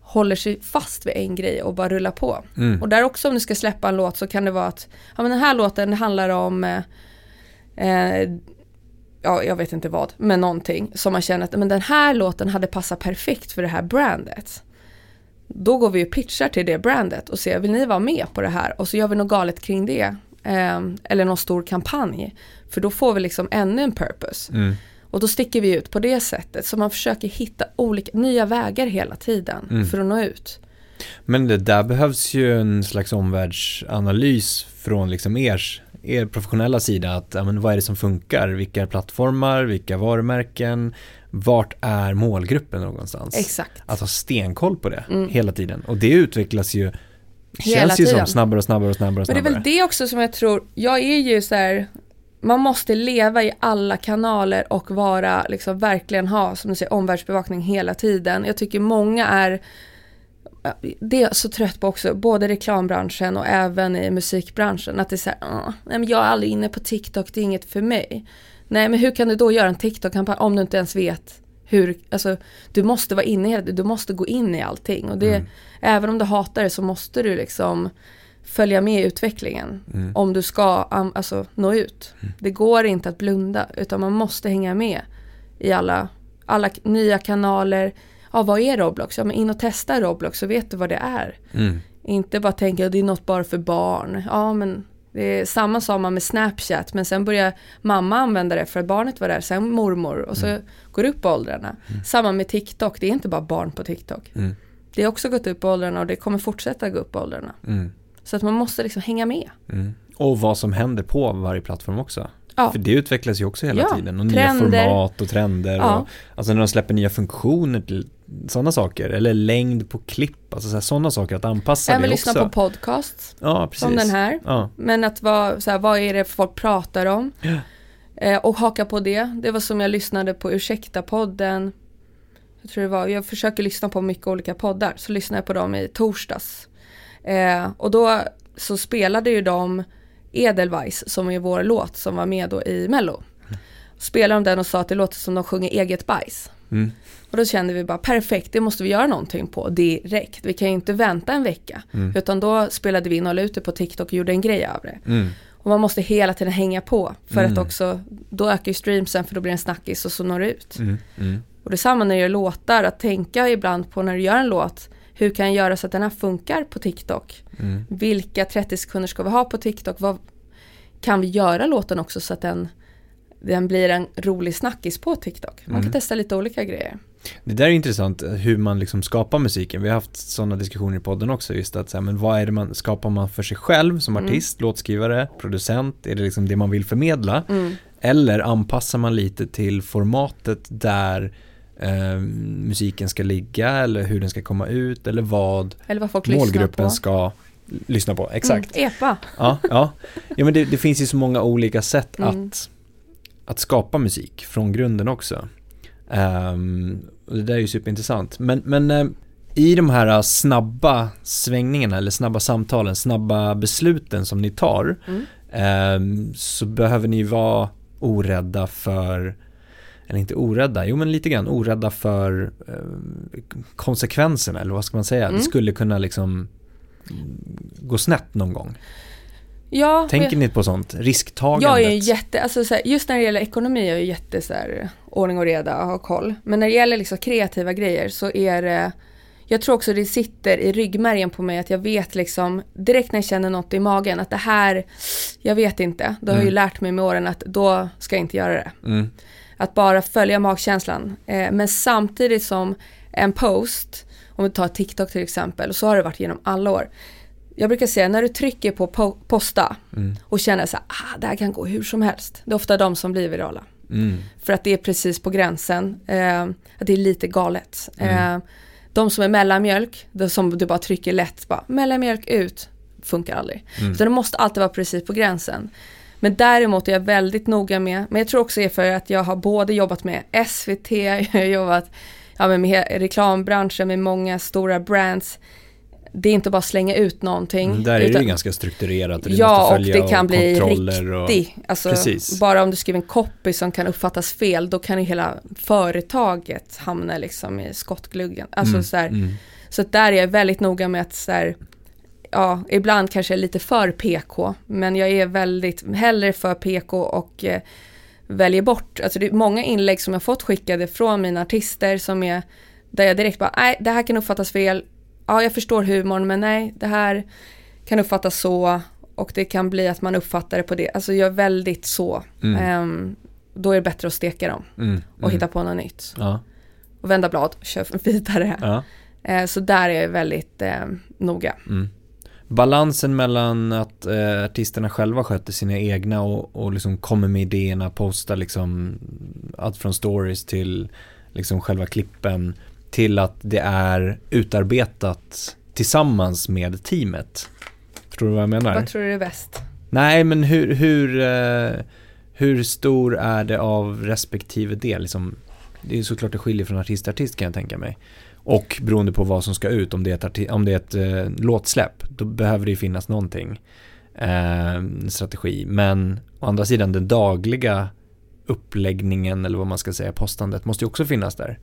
håller sig fast vid en grej och bara rullar på. Mm. Och där också om du ska släppa en låt så kan det vara att, ja men den här låten handlar om eh, eh, ja, jag vet inte vad, men någonting som man känner att men den här låten hade passat perfekt för det här brandet. Då går vi och pitchar till det brandet och ser, vill ni vara med på det här? Och så gör vi något galet kring det. Eh, eller någon stor kampanj. För då får vi liksom ännu en purpose. Mm. Och då sticker vi ut på det sättet. Så man försöker hitta olika, nya vägar hela tiden Mm. för att nå ut. Men det där behövs ju en slags omvärldsanalys från liksom ers, er professionella sida. Att, ja, men vad är det som funkar? Vilka plattformar? Vilka varumärken? Vart är målgruppen någonstans? Exakt. Att ha stenkoll på det Mm. hela tiden. Och det utvecklas ju, Hela känns ju som tiden. snabbare och snabbare och snabbare och Men det är väl det också som jag tror, jag är ju så här, man måste leva i alla kanaler och vara, liksom verkligen ha, som du säger, omvärldsbevakning hela tiden. Jag tycker många är, det är jag så trött på också, både reklambranschen och även i musikbranschen, att det är så här, "Ah, nej men jag är aldrig inne på TikTok, det är inget för mig. Nej men hur kan du då göra en TikTok-kampanj om du inte ens vet hur, alltså du måste vara inne i det, du måste gå in i allting och det, Mm. även om du hatar det så måste du liksom följa med i utvecklingen Mm. om du ska alltså, nå ut. Det går inte att blunda utan man måste hänga med i alla, alla nya kanaler. Ja, vad är Roblox? Ja, men in och testa Roblox så vet du vad det är. Mm. Inte bara tänka att det är något bara för barn. Ja, men det är samma sa man med Snapchat men sen börjar mamma använda det för att barnet var där, sen mormor och så går det upp åldrarna. Samma med TikTok, det är inte bara barn på TikTok. Mm. Det har också gått upp åldrarna och det kommer fortsätta gå upp åldrarna. Mm. Så att man måste liksom hänga med. Mm. Och vad som händer på varje plattform också. Ja. För det utvecklas ju också hela Ja, tiden. Och nya trender. format och trender. Ja. Och, alltså när de släpper nya funktioner till sådana saker. Eller längd på klipp. Alltså sådana saker att anpassa Även det lyssna också. på podcasts ja, precis. som den här. Men att vara, så här, vad är det folk pratar om? Eh, och haka på det. Det var som jag lyssnade på Ursäkta-podden. Jag tror det var, jag försöker lyssna på mycket olika poddar. Så lyssnade jag på dem i torsdags. Eh, och då så spelade ju de Edelweiss som är vår låt som var med då i Mello. Spelade de den och sa att det låter som de sjunger eget bajs. Mm. Och då kände vi bara perfekt, det måste vi göra någonting på direkt. Vi kan ju inte vänta en vecka. Mm. Utan då spelade vi in och la ut det på TikTok och gjorde en grej av det. Mm. Och man måste hela tiden hänga på. För Mm. att också, då ökar ju streamsen för då blir det en snackis och så når det ut. Mm. Mm. Och det är samma när du gör låtar, att tänka ibland på när du gör en låt. Hur kan jag göra så att den här funkar på TikTok? Mm. Vilka 30 sekunder ska vi ha på TikTok? Vad, kan vi göra låten också så att den, den blir en rolig snackis på TikTok? Man kan Mm. testa lite olika grejer. Det där är intressant hur man liksom skapar musiken. Vi har haft sådana diskussioner i podden också just att så här, men vad är det man skapar man för sig själv som Mm. artist, låtskrivare, producent? Är det liksom det man vill förmedla? Mm. Eller anpassar man lite till formatet där eh, musiken ska ligga eller hur den ska komma ut eller vad Eller vad målgruppen på. ska lyssna på. Exakt. Mm, EPA. Ja, ja. ja men det, det finns ju så många olika sätt Mm. att, att skapa musik från grunden också. Och det där är ju superintressant. Men, men eh, i de här eh, snabba svängningarna eller snabba samtalen, snabba besluten som ni tar Mm. ehm, så behöver ni vara orädda för eller inte orädda, jo men lite grann orädda för eh, konsekvenserna eller vad ska man säga? Mm. Det skulle kunna liksom gå snett någon gång. Ja, Tänker jag, ni på sånt? Risktagandet? jag är jätte, alltså så här, just när det gäller ekonomi är jag jätte så här, ordning och reda och ha koll. Men när det gäller liksom kreativa grejer så är det, jag tror också det sitter i ryggmärgen på mig att jag vet liksom direkt när jag känner något i magen att det här, jag vet inte. Då har jag ju Mm. lärt mig med åren att då ska jag inte göra det. Mm. Att bara följa magkänslan. Eh, men samtidigt som en post, om vi tar TikTok till exempel, och så har det varit genom alla år. Jag brukar säga när du trycker på po- posta Mm. och känner så här, ah, det här kan gå hur som helst. Det är ofta de som blir virala. Mm. För att det är precis på gränsen, eh, att det är lite galet. Mm. Eh, de som är mellanmjölk, som du bara trycker lätt, bara mellanmjölk ut, funkar aldrig. Mm. Så det måste alltid vara precis på gränsen. Men däremot är jag väldigt noga med, men jag tror också det är för att jag har både jobbat med SVT, jag har jobbat ja, med he- reklambranschen, med många stora brands. Det är inte bara slänga ut någonting. Mm, Där är det utan- ju ganska strukturerat och Ja, och det kan bli och... riktigt, alltså Precis. bara om du skriver en copy som kan uppfattas fel, då kan ju hela företaget hamna liksom i skottgluggen. Alltså Mm, så, mm. så att där är jag väldigt noga med att så här, ja, ibland kanske jag är lite för PK, men jag är väldigt hellre för PK och eh, väljer bort, alltså det är många inlägg som jag fått skickade från mina artister som är, där jag direkt bara, nej, det här kan uppfattas fel, ja, jag förstår humorn, men nej, det här kan uppfattas så, och det kan bli att man uppfattar det på det, alltså jag är väldigt så, Mm. Ehm, då är det bättre att steka dem Mm. och mm. hitta på något nytt. Ja. Och vända blad, kör vidare. ja. Eh, så där är jag väldigt eh, noga. Mm. Balansen mellan att eh, artisterna själva sköter sina egna och, och liksom kommer med idéerna, postar liksom allt från stories till liksom själva klippen till att det är utarbetat tillsammans med teamet. Förstår du vad jag menar? Vad tror du är bäst? Nej, men hur, hur, eh, hur stor är det av respektive del? Liksom, det är såklart det skiljer från artist till artist kan jag tänka mig. Och beroende på vad som ska ut, om det är ett, arti- om det är ett eh, låtsläpp, då behöver det ju finnas någonting eh, strategi. Men å andra sidan den dagliga uppläggningen eller vad man ska säga, postandet måste ju också finnas där.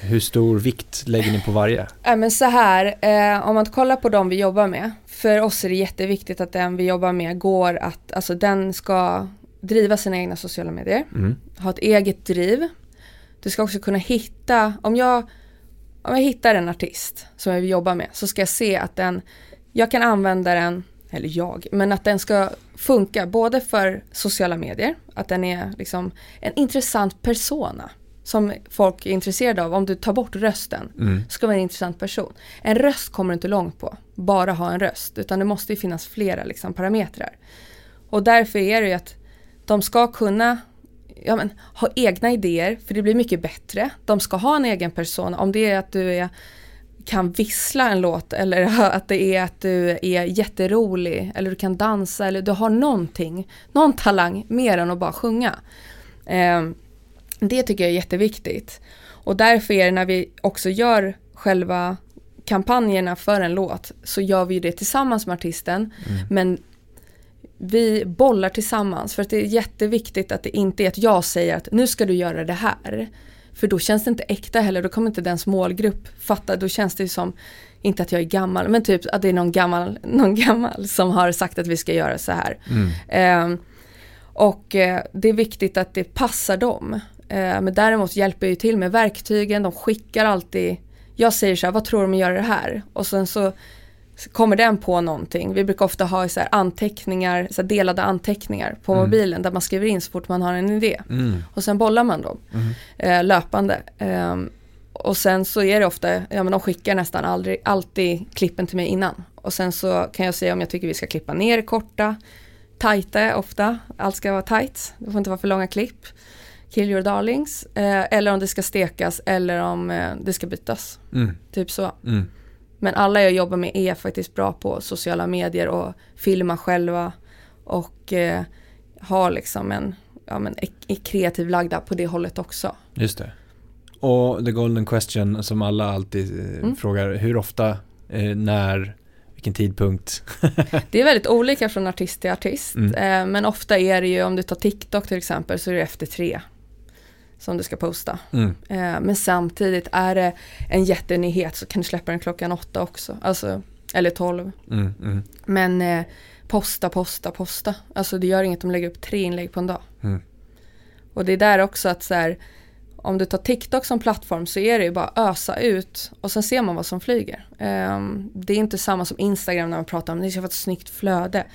Hur- stor vikt lägger ni på varje? Äh, men så här, eh, om man kollar på de vi jobbar med. För oss är det jätteviktigt att den vi jobbar med går att, alltså den ska driva sina egna sociala medier. Mm. Ha ett eget driv. Du ska också kunna hitta, om jag, om jag hittar en artist som jag vill jobba med så ska jag se att den, jag kan använda den, eller jag, men att den ska funka både för sociala medier, att den är liksom en intressant persona som folk är intresserade av. Om du tar bort rösten Mm. ska vara en intressant person. En röst kommer du inte långt på, bara ha en röst, utan det måste ju finnas flera liksom, parametrar. Och därför är det ju att de ska kunna ja, men, ha egna idéer, för det blir mycket bättre. De ska ha en egen person, om det är att du är, kan vissla en låt eller att det är att du är jätterolig eller du kan dansa eller du har någonting, någon talang mer än att bara sjunga. Eh, det tycker jag är jätteviktigt. Och därför är det när vi också gör själva kampanjerna för en låt så gör vi det tillsammans med artisten. Men vi bollar tillsammans för att det är jätteviktigt att det inte är att jag säger att nu ska du göra det här. För då känns det inte äkta heller, då kommer inte dens målgrupp fatta, då känns det ju som, inte att jag är gammal, men typ att det är någon gammal, någon gammal som har sagt att vi ska göra så här. Mm. Eh, och eh, det är viktigt att det passar dem. Eh, men däremot hjälper jag ju till med verktygen, de skickar alltid, jag säger så här, vad tror du om att göra det här? Och sen så kommer den på någonting. Vi brukar ofta ha så här anteckningar, så delade anteckningar på Mm. mobilen där man skriver in så fort man har en idé. Mm. Och sen bollar man dem Mm. eh, löpande. Ehm, och sen så är det ofta, ja men de skickar nästan aldrig, alltid klippen till mig innan. Och sen så kan jag säga om jag tycker vi ska klippa ner korta, tajta ofta, allt ska vara tajt, det får inte vara för långa klipp. Kill your darlings, eh, eller om det ska stekas eller om eh, det ska bytas. Mm. Typ så. Men alla jag jobbar med är faktiskt bra på sociala medier och filma själva och eh, har liksom en, ja, men, är, är kreativ lagda på det hållet också. Just det. Och the golden question som alla alltid eh, Mm. frågar, hur ofta, eh, när, vilken tidpunkt? Det är väldigt olika från artist till artist. Mm. Eh, men ofta är det ju, om du tar TikTok till exempel, så är det efter tre som du ska posta. Mm. Eh, men samtidigt är det en jättenyhet så kan du släppa den klockan åtta också. Alltså, eller tolv. Mm. Mm. Men eh, posta, posta, posta. Alltså det gör inget om de lägger upp tre inlägg på en dag. Mm. Och det är där också att så här, om du tar TikTok som plattform så är det ju bara ösa ut och sen ser man vad som flyger. Um, det är inte samma som Instagram när man pratar om det ska vara ett snyggt flöde.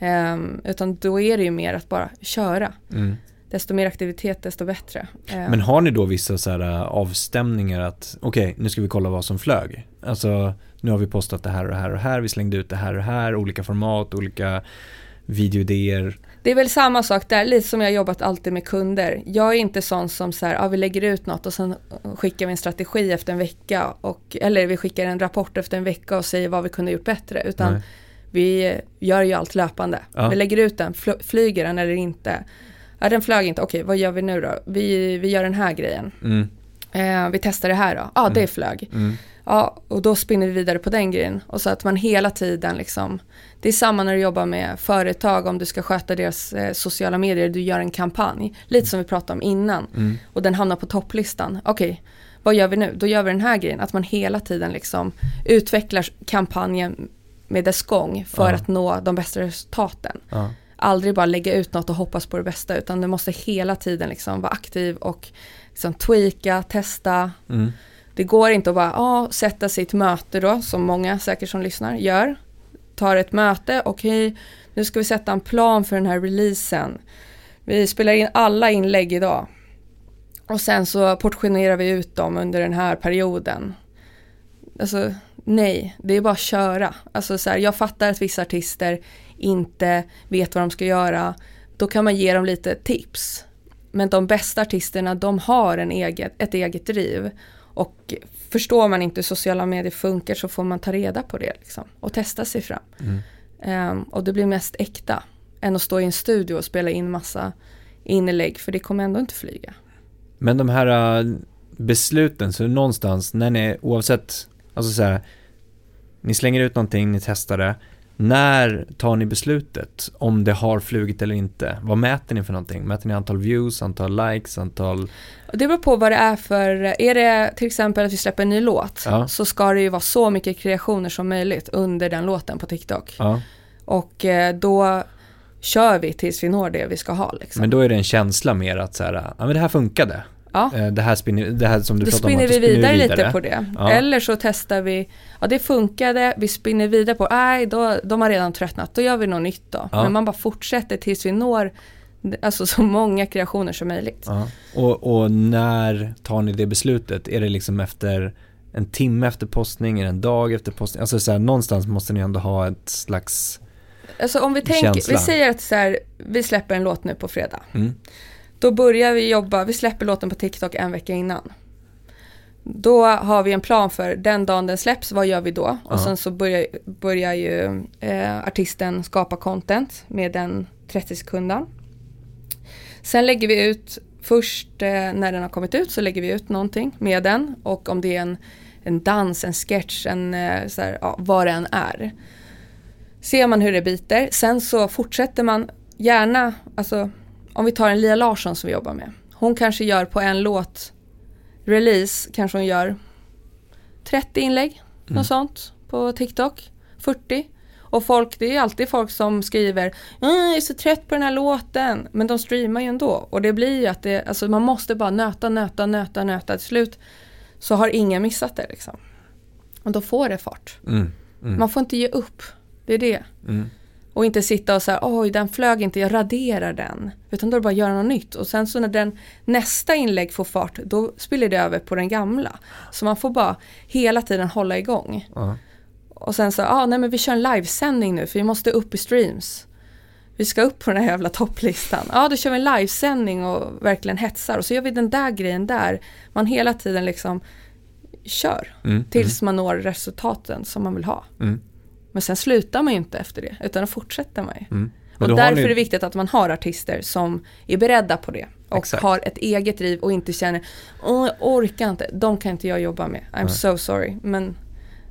Um, utan då är det ju mer att bara köra. Mm. Desto mer aktivitet desto bättre. Um, Men har ni då vissa så här äh, avstämningar att okej, nu ska vi kolla vad som flög. Alltså, nu har vi postat det här och det här och det här, vi slängde ut det här och det här, olika format, olika videoidéer. Det är väl samma sak där, lite som jag jobbat alltid med kunder. Jag är inte sån som så här, ja, vi lägger ut något och sen skickar vi en strategi efter en vecka. Och, eller vi skickar en rapport efter en vecka och säger vad vi kunde gjort bättre. Utan Nej. vi gör ju allt löpande. Ja. Vi lägger ut den, fl- flyger den eller inte. Ja, den flög inte, okej vad gör vi nu då? Vi, vi gör den här grejen. Mm, Eh, vi testar det här då. Ja, det flög. mm, Ja, och då spinner vi vidare på den grejen. Och så att man hela tiden liksom, det är samma när du jobbar med företag, om du ska sköta deras eh, sociala medier, du gör en kampanj. Lite som vi pratade om innan. mm, Och den hamnar på topplistan. Okej, vad gör vi nu? Då gör vi den här grejen. Att man hela tiden liksom utvecklar kampanjen med dess gång för Ja. att nå de bästa resultaten. ja, Aldrig bara lägga ut något och hoppas på det bästa, utan du måste hela tiden liksom vara aktiv och liksom tweaka, testa, mm, det går inte att bara ah, sätta sig i ett möte då, som många säkert som lyssnar gör. Tar ett möte, okej, nu ska vi sätta en plan för den här releasen. Vi spelar in alla inlägg idag. Och sen så portionerar vi ut dem under den här perioden. Alltså, nej, det är bara att köra. Alltså så här, jag fattar att vissa artister inte vet vad de ska göra. Då kan man ge dem lite tips. Men de bästa artisterna, de har en eget, ett eget driv. Och förstår man inte hur sociala medier funkar så får man ta reda på det liksom, och testa sig fram. mm. Ehm, och det blir mest äkta än att stå i en studio och spela in massa inlägg för det kommer ändå inte flyga. Men de här äh, besluten, så någonstans när ni, oavsett, alltså så här, ni slänger ut någonting, ni testar det. När tar ni beslutet om det har flugit eller inte? Vad mäter ni för någonting? Mäter ni antal views, antal likes, antal... Det beror på vad det är för, är det till exempel att vi släpper en ny låt Ja. så ska det ju vara så mycket kreationer som möjligt under den låten på TikTok. Ja, Och eh, då kör vi tills vi når det vi ska ha. Liksom. men då är det en känsla mer att så här, ja men det här funkade. Ja. Eh, Det här spinner, det här som du pratade om, spinner att vi då vidare, lite på det. Ja. Eller så testar vi, ja det funkade, vi spinner vidare på, nej då, de har redan tröttnat, då gör vi något nytt då. Ja. Men man bara fortsätter tills vi når alltså, så många kreationer som möjligt. Och, och när tar ni det beslutet? Är det liksom efter en timme efter postning, är det en dag efter postning? Alltså så här, någonstans måste ni ändå ha ett slags... Alltså om vi tänker, vi säger att så här, vi släpper en låt nu på fredag. Mm, Då börjar vi jobba, vi släpper låten på TikTok en vecka innan. Då har vi en plan för den dagen den släpps, vad gör vi då? Och sen så börjar, börjar ju eh, artisten skapa content med den 30 sekunden. Sen lägger vi ut, först eh, när den har kommit ut så lägger vi ut någonting med den och om det är en, en dans, en sketch, en, eh, så här, ja, vad det än är. Ser man hur det biter, sen så fortsätter man gärna, alltså om vi tar en Lia Larsson som vi jobbar med. Hon kanske gör på en låt release, kanske hon gör 30 inlägg, Mm. något sånt på TikTok, 40. Och folk, det är alltid folk som skriver "Mm, jag är så trött på den här låten, men de streamar ju ändå. Och det blir ju att det, alltså man måste bara nöta, nöta, nöta, nöta. Till slut så har ingen missat det liksom. Och då får det fart. mm, mm, Man får inte ge upp, det är det. mm. Och inte sitta och säga oj den flög inte, jag raderar den. Utan då är det bara att göra något nytt. Och sen så när den nästa inlägg får fart, då spiller det över på den gamla. Så man får bara hela tiden hålla igång. Ja. Och sen så, ah, nej men vi kör en livesändning nu för vi måste upp i streams. Vi ska upp på den här jävla topplistan. Ja, då kör vi en livesändning och verkligen hetsar. Och så gör vi den där grejen där. Man hela tiden liksom kör. Mm, Tills man når resultaten som man vill ha. mm, Men sen slutar man ju inte efter det, utan då fortsätter man ju. mm. Och därför ni- är det viktigt att man har artister som är beredda på det. Och Exakt. har ett eget driv och inte känner, åh jag orkar inte, de kan inte jag jobba med. I'm Nej. so sorry. Men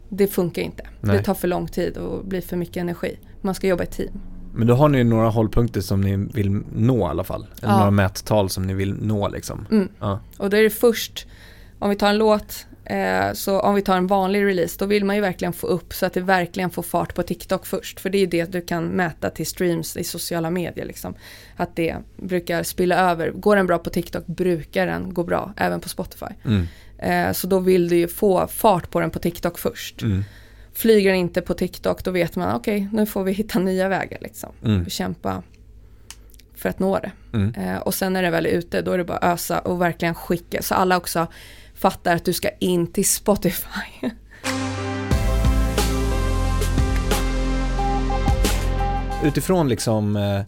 det funkar inte. Nej. Det tar för lång tid och blir för mycket energi. Man ska jobba i team. Men då har ni några hållpunkter som ni vill nå i alla fall. Eller Ja. några mättal som ni vill nå liksom. Mm. Ja. Och då är det först, om vi tar en låt, Eh, så om vi tar en vanlig release, då vill man ju verkligen få upp så att det verkligen får fart på TikTok först. För det är ju det du kan mäta till streams i sociala medier. Liksom. Att det brukar spilla över. Går den bra på TikTok brukar den gå bra, även på Spotify. Mm. Eh, så då vill du ju få fart på den på TikTok först. Mm. Flyger den inte på TikTok, då vet man okej, okay, nu får vi hitta nya vägar. Liksom. Mm. Och kämpa för att nå det. Mm. Eh, och sen när det väl är ute, då är det bara att ösa och verkligen skicka. Så alla också fattar att du ska in till Spotify. Utifrån liksom eh,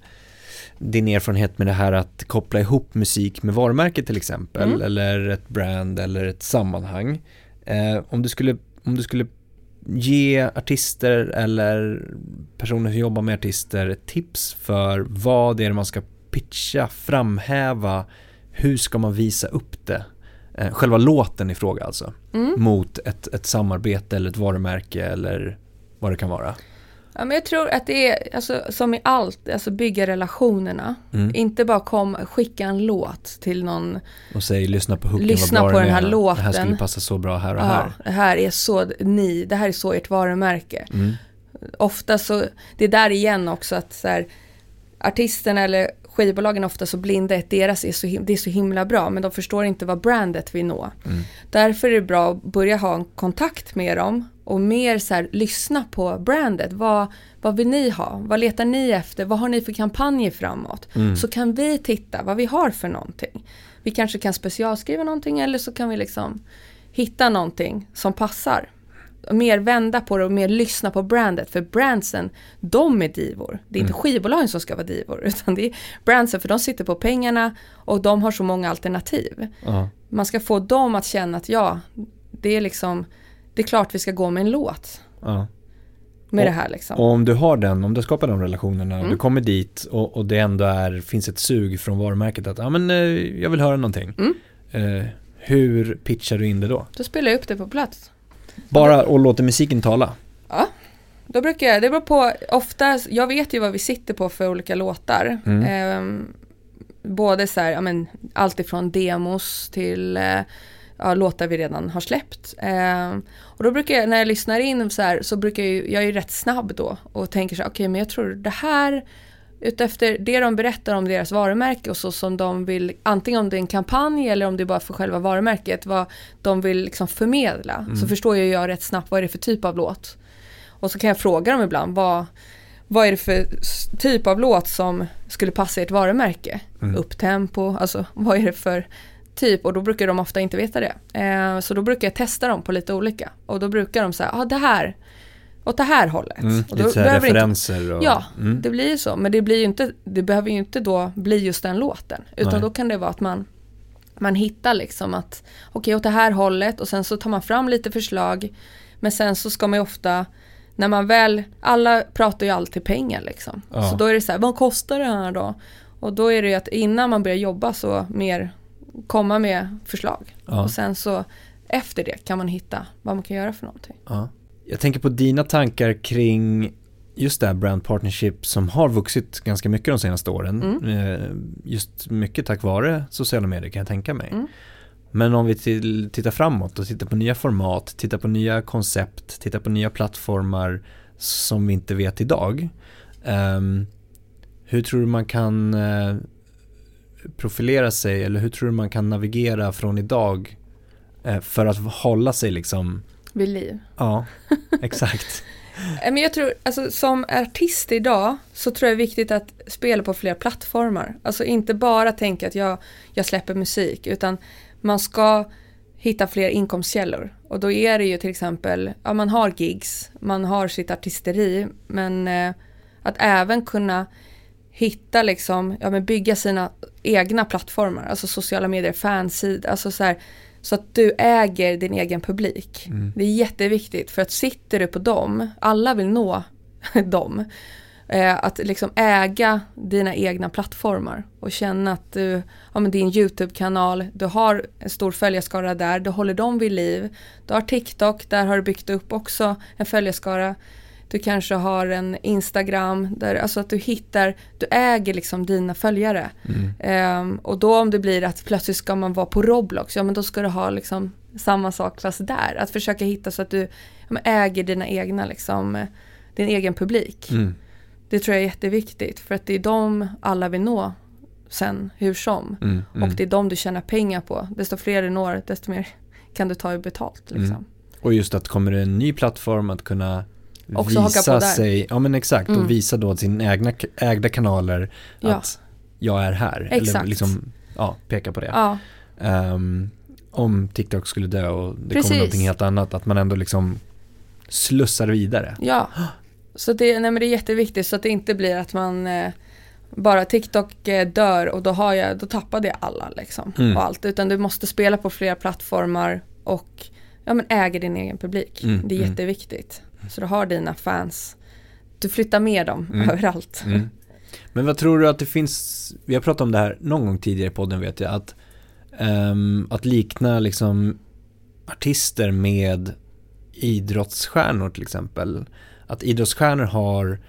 din erfarenhet med det här att koppla ihop musik med varumärke till exempel, Mm. eller ett brand eller ett sammanhang. Eh, om, du skulle, om du skulle ge artister eller personer som jobbar med artister ett tips för vad det är man ska pitcha, framhäva, hur ska man visa upp det? Eh, själva låten i fråga alltså, Mm. mot ett, ett samarbete eller ett varumärke eller vad det kan vara. Ja, men jag tror att det är, alltså, som i allt, alltså bygga relationerna. Mm. Inte bara kom, skicka en låt till någon, Och säg lyssna på hooken, Lyssna vad bra på den den här är. Det här låten. skulle passa så bra här och ja, här. det här är så ni, det här är så ert varumärke. Mm. Ofta så, det är där igen också att så här, artisterna eller skivbolagen ofta så blinda att deras är så, det är så himla bra men de förstår inte vad brandet vill nå. Mm. Därför är det bra att börja ha en kontakt med dem och mer så här, lyssna på brandet. Vad, vad vill ni ha? Vad letar ni efter? Vad har ni för kampanjer framåt? Mm. Så kan vi titta vad vi har för någonting. Vi kanske kan specialskriva någonting eller så kan vi liksom hitta någonting som passar. Mer vända på det och mer lyssna på brandet. För brandsen, de är divor. Det är inte skivbolagen som ska vara divor. Utan det är brandsen för de sitter på pengarna och de har så många alternativ. Ja. Man ska få dem att känna att ja, det är liksom, det är klart vi ska gå med en låt. Ja. Med Och- det här liksom. Och om du har den, om du skapar de relationerna och Mm. du kommer dit och, och det ändå är, finns ett sug från varumärket att ja men eh, jag vill höra någonting. Mm. Eh, hur pitchar du in det då? Då spelar jag upp det på plats. Bara och låter musiken tala? Ja, då brukar jag, det beror på, ofta, jag vet ju vad vi sitter på för olika låtar. Mm. Ehm, både så här, ja men allt ifrån demos till eh, ja, låtar vi redan har släppt. Ehm, och då brukar jag, när jag lyssnar in så här, så brukar jag ju, jag är ju rätt snabb då och tänker så här, okej men jag tror det här Utefter det de berättar om deras varumärke och så som de vill, antingen om det är en kampanj eller om det är bara för själva varumärket, vad de vill liksom förmedla. Så förstår jag, jag rätt snabbt vad är det för typ av låt. Och så kan jag fråga dem ibland, vad, vad är det för typ av låt som skulle passa ert varumärke? Mm. Upptempo, alltså vad är det för typ? Och då brukar de ofta inte veta det. Eh, så då brukar jag testa dem på lite olika. Och då brukar de säga, ja ah, det här, åt det här hållet. Mm. Och då Lite här behöver inte- referenser och... Ja, Mm. det blir ju så. Men det, blir inte, det behöver ju inte då bli just den låten. Utan Nej. då kan det vara att man, man hittar liksom att okej åt det här hållet och sen så tar man fram lite förslag. Men sen så ska man ju ofta, när man väl, alla pratar ju alltid pengar liksom. Ja. Så då är det så här, vad kostar det här då? Och då är det ju att innan man börjar jobba så mer komma med förslag. Ja. Och sen så efter det kan man hitta vad man kan göra för någonting. Ja. Jag tänker på dina tankar kring just det här brand partnership som har vuxit ganska mycket de senaste åren. Mm. Eh, Just mycket tack vare sociala medier kan jag tänka mig. Mm. Men om vi till, tittar framåt och tittar på nya format, tittar på nya koncept, tittar på nya plattformar som vi inte vet idag. Ehm, hur tror du man kan eh, profilera sig eller hur tror du man kan navigera från idag eh, för att hålla sig liksom Vid liv. Ja, exakt. Eh, Men jag tror, alltså som artist idag så tror jag det är viktigt att spela på fler plattformar. Alltså inte bara tänka att jag, jag släpper musik utan man ska hitta fler inkomstkällor. Och då är det ju till exempel, ja man har gigs, man har sitt artisteri men eh, att även kunna hitta liksom, ja men bygga sina egna plattformar, alltså sociala medier, fansidor, alltså så här, så att du äger din egen publik. Mm. Det är jätteviktigt för att sitter du på dem, alla vill nå dem. Eh, att liksom äga dina egna plattformar och känna att du, ja men din YouTube-kanal, du har en stor följarskara där, du håller dem vid liv. Du har TikTok, där har du byggt upp också en följarskara. Du kanske har en Instagram, där, alltså att du hittar, du äger liksom dina följare. Mm. Um, och då om det blir att plötsligt ska man vara på Roblox, ja men då ska du ha liksom samma sak fast där. Att försöka hitta så att du äger dina egna liksom, din egen publik. Mm. Det tror jag är jätteviktigt för att det är de alla vill nå sen hur som. Mm. Mm. Och det är de du tjänar pengar på. Desto fler du når, desto mer kan du ta i betalt. Liksom. Mm. Och just att kommer det en ny plattform att kunna Också visa sig, ja men exakt, Mm. och visa då sin egna ägda kanaler Ja. att jag är här. Eller Exakt. liksom, ja, peka på det. Ja, Ehm, om TikTok skulle dö och det Precis. kommer någonting helt annat, att man ändå liksom slussar vidare. ja. Så det, nej, men det är jätteviktigt så att det inte blir att man eh, bara TikTok eh, dör och då, har jag, då tappade jag alla liksom. Mm. Och allt. Utan du måste spela på flera plattformar och ja, men äger din egen publik. Mm, Det är mm. jätteviktigt. Så du har dina fans. Du flyttar med dem Mm. överallt. Mm. Men vad tror du att det finns, vi har pratat om det här någon gång tidigare i podden vet jag, att, ehm, att likna liksom artister med idrottsstjärnor till exempel. Att idrottsstjärnor har,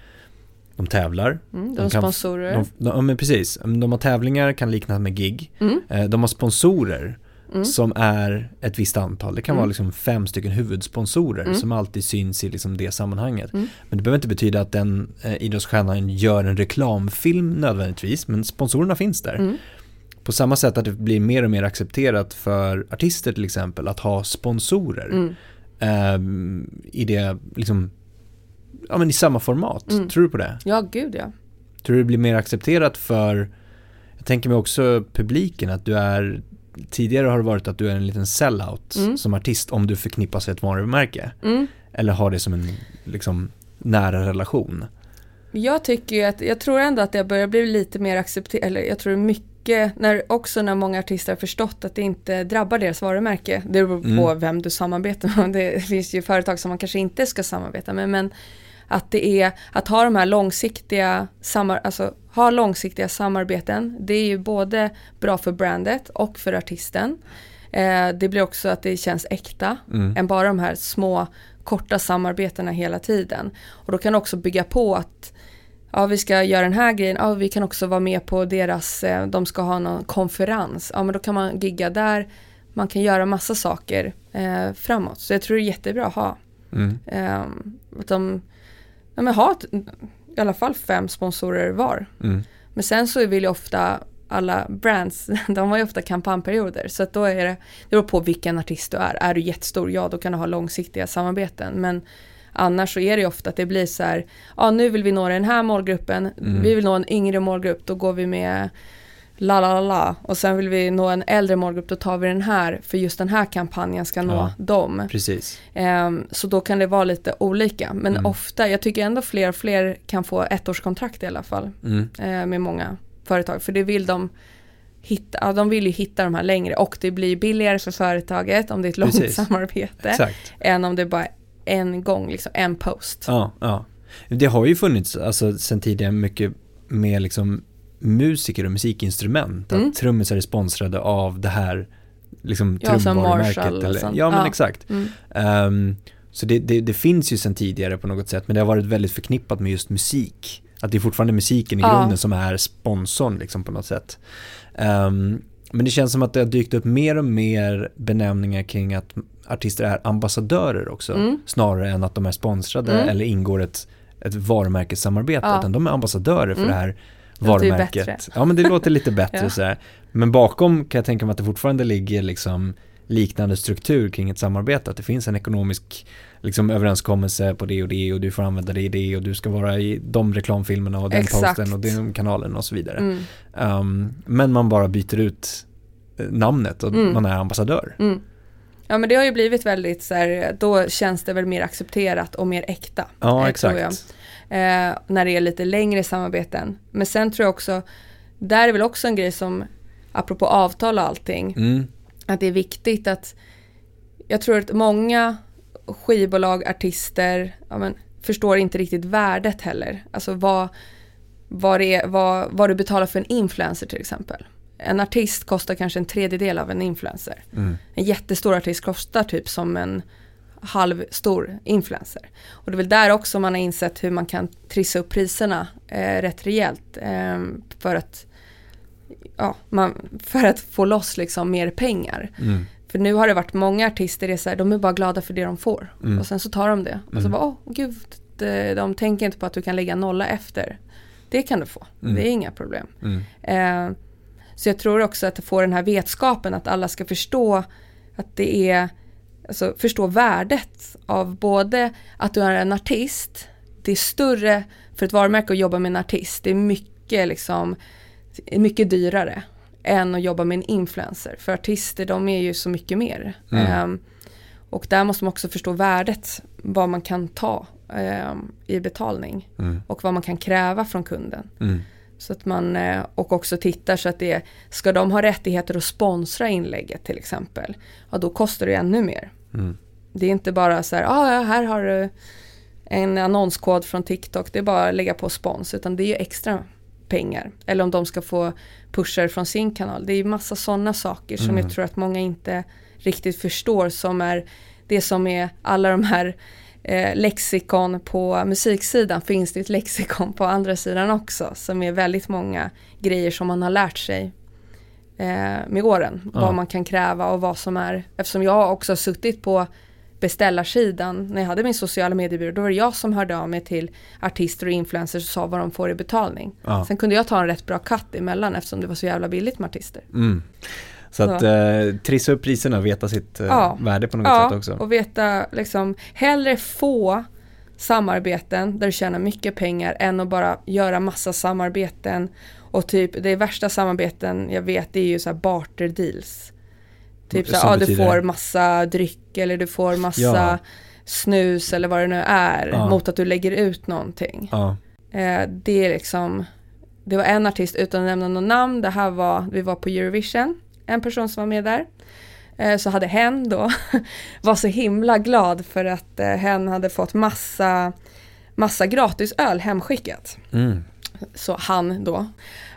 de tävlar, Mm, De de kan- sponsorer. de, de, ja men precis, de har tävlingar kan liknas med gig, Mm, Eh, de har sponsorer mm, som är ett visst antal, det kan Mm. vara liksom fem stycken huvudsponsorer Mm. som alltid syns i liksom det sammanhanget. Mm. Men det behöver inte betyda att den eh, idrottsstjärnan gör en reklamfilm nödvändigtvis, men sponsorerna finns där. mm, På samma sätt att det blir mer och mer accepterat för artister till exempel att ha sponsorer ehm, i det, liksom, ja men i samma format. Mm. Tror du på det? Ja, gud ja. Tror du det blir mer accepterat för, jag tänker mig också publiken, att du är, tidigare har det varit att du är en liten sellout Mm. som artist om du förknippas med ett varumärke. Mm. Eller har det som en, liksom, nära relation. Jag tycker ju att, jag tror ändå att det börjar bli lite mer accepterat, eller jag tror mycket, när, också när många artister har förstått att det inte drabbar deras varumärke. Det beror på Mm. vem du samarbetar med. Det finns ju företag som man kanske inte ska samarbeta med, men att det är, att ha de här långsiktiga, samar, alltså ha långsiktiga samarbeten, det är ju både bra för brandet och för artisten. Eh, det blir också att det känns äkta Mm. än bara de här små korta samarbetena hela tiden. Och då kan du också bygga på att ja, vi ska göra den här grejen, ja, vi kan också vara med på deras, eh, de ska ha någon konferens, ja men då kan man gigga där, man kan göra massa saker eh, framåt. Så jag tror det är jättebra att ha. Mm. Eh, att de, ja, men ha ett, i alla fall fem sponsorer var. Mm. Men sen så vill ju ofta alla brands, de har ju ofta kampanjperioder. Så att då är det, det beror på vilken artist du är. Är du jättestor, ja då kan du ha långsiktiga samarbeten. Men annars så är det ju ofta att det blir så här, ja nu vill vi nå den här målgruppen, Mm. vi vill nå en yngre målgrupp, då går vi med la la la. Och sen vill vi nå en äldre målgrupp, då tar vi den här, för just den här kampanjen ska nå Ja. dem. Precis. Ehm, så då kan det vara lite olika. Men Mm. ofta, jag tycker ändå fler och fler kan få ettårskontrakt i alla fall Mm. eh, med många företag. För det vill de hitta, ja, de vill ju hitta de här längre och det blir billigare för företaget om det är ett långt Precis. samarbete Exakt. än om det är bara en gång, liksom en post. Ja, ja. Det har ju funnits, alltså sen tidigare, mycket med liksom musiker och musikinstrument. Mm. Att trummisar är sponsrade av det här liksom Ja, som trumvarumärket. Eller, ja, men Ja. exakt. Mm. Ehm, så det, det, det finns ju sen tidigare på något sätt, men det har varit väldigt förknippat med just musik. Att det är fortfarande musiken i Ja. grunden som är sponsorn liksom på något sätt. Ehm, men det känns som att det har dykt upp mer och mer benämningar kring att artister är ambassadörer också. Mm. Snarare än att de är sponsrade Mm. eller ingår ett, ett varumärkessamarbete. Ja. Utan de är ambassadörer för Mm. det här varumärket. Ja men det låter lite bättre Ja. så här. Men bakom kan jag tänka mig att det fortfarande ligger liksom liknande struktur kring ett samarbete. Att det finns en ekonomisk liksom, överenskommelse på det och det och du får använda det i det och du ska vara i de reklamfilmerna och den Exakt. posten och den kanalen och så vidare. Mm. Um, men man bara byter ut eh, namnet och Mm. man är ambassadör. Mm. Ja men det har ju blivit väldigt så här, då känns det väl mer accepterat och mer äkta. Ja, eh, exakt. Eh, när det är lite längre samarbeten. Men sen tror jag också, där är väl också en grej som, apropå avtal och allting, Mm. att det är viktigt att, jag tror att många skivbolag, artister, ja, men, förstår inte riktigt värdet heller. Alltså vad, vad, är, vad, vad du betalar för en influencer till exempel. En artist kostar kanske en tredjedel av en influencer. Mm. En jättestor artist kostar typ som en halvstor influencer. Och det är väl där också man har insett hur man kan trissa upp priserna eh, rätt rejält. Eh, för, att, ja, man, för att få loss liksom mer pengar. Mm. För nu har det varit många artister, det är så här, de är bara glada för det de får. Mm. Och sen så tar de det. Och så Mm. bara, åh gud, de, de tänker inte på att du kan lägga nolla efter. Det kan du få, Mm. det är inga problem. Eh, så jag tror också att få den här vetskapen att alla ska förstå att det är, alltså förstå värdet av både att du är en artist, det är större för ett varumärke att jobba med en artist, det är mycket liksom, mycket dyrare än att jobba med en influencer. För artister de är ju så mycket mer. Mm. Ehm, och där måste man också förstå värdet, vad man kan ta ehm, i betalning Mm. och vad man kan kräva från kunden. Mm. Så att man, eh, och också tittar så att det är, ska de ha rättigheter att sponsra inlägget till exempel, ja då kostar det ännu mer. Mm. Det är inte bara så här, ah, här har du en annonskod från TikTok, det är bara att lägga på spons, utan det är ju extra pengar. Eller om de ska få pushar från sin kanal. Det är ju massa sådana saker som Mm. jag tror att många inte riktigt förstår som är det som är alla de här eh, lexikon på musiksidan finns det ett lexikon på andra sidan också som är väldigt många grejer som man har lärt sig eh, med åren. Ja. Vad man kan kräva och vad som är, eftersom jag också har suttit på beställarsidan när jag hade min sociala mediebyrå, då var det jag som hörde av mig till artister och influencers och sa vad de får i betalning. Ja. Sen kunde jag ta en rätt bra cut emellan eftersom det var så jävla billigt med artister. Mm. Så att eh, trissa upp priserna och veta sitt eh, Ja. värde på något sätt också. och veta liksom hellre få samarbeten där du tjänar mycket pengar än att bara göra massa samarbeten och typ det värsta samarbeten jag vet det är ju så här barter deals. Typ så här, ja, du får massa dryck eller du får massa Ja. snus eller vad det nu är Ja. mot att du lägger ut någonting. Ja. Eh, det är liksom, det var en artist utan att nämna något namn, det här var, vi var på Eurovision, en person som var med där. Eh, så hade hen då, var så himla glad för att eh, hen hade fått massa, massa gratis öl hemskickat. Mm. Så han då,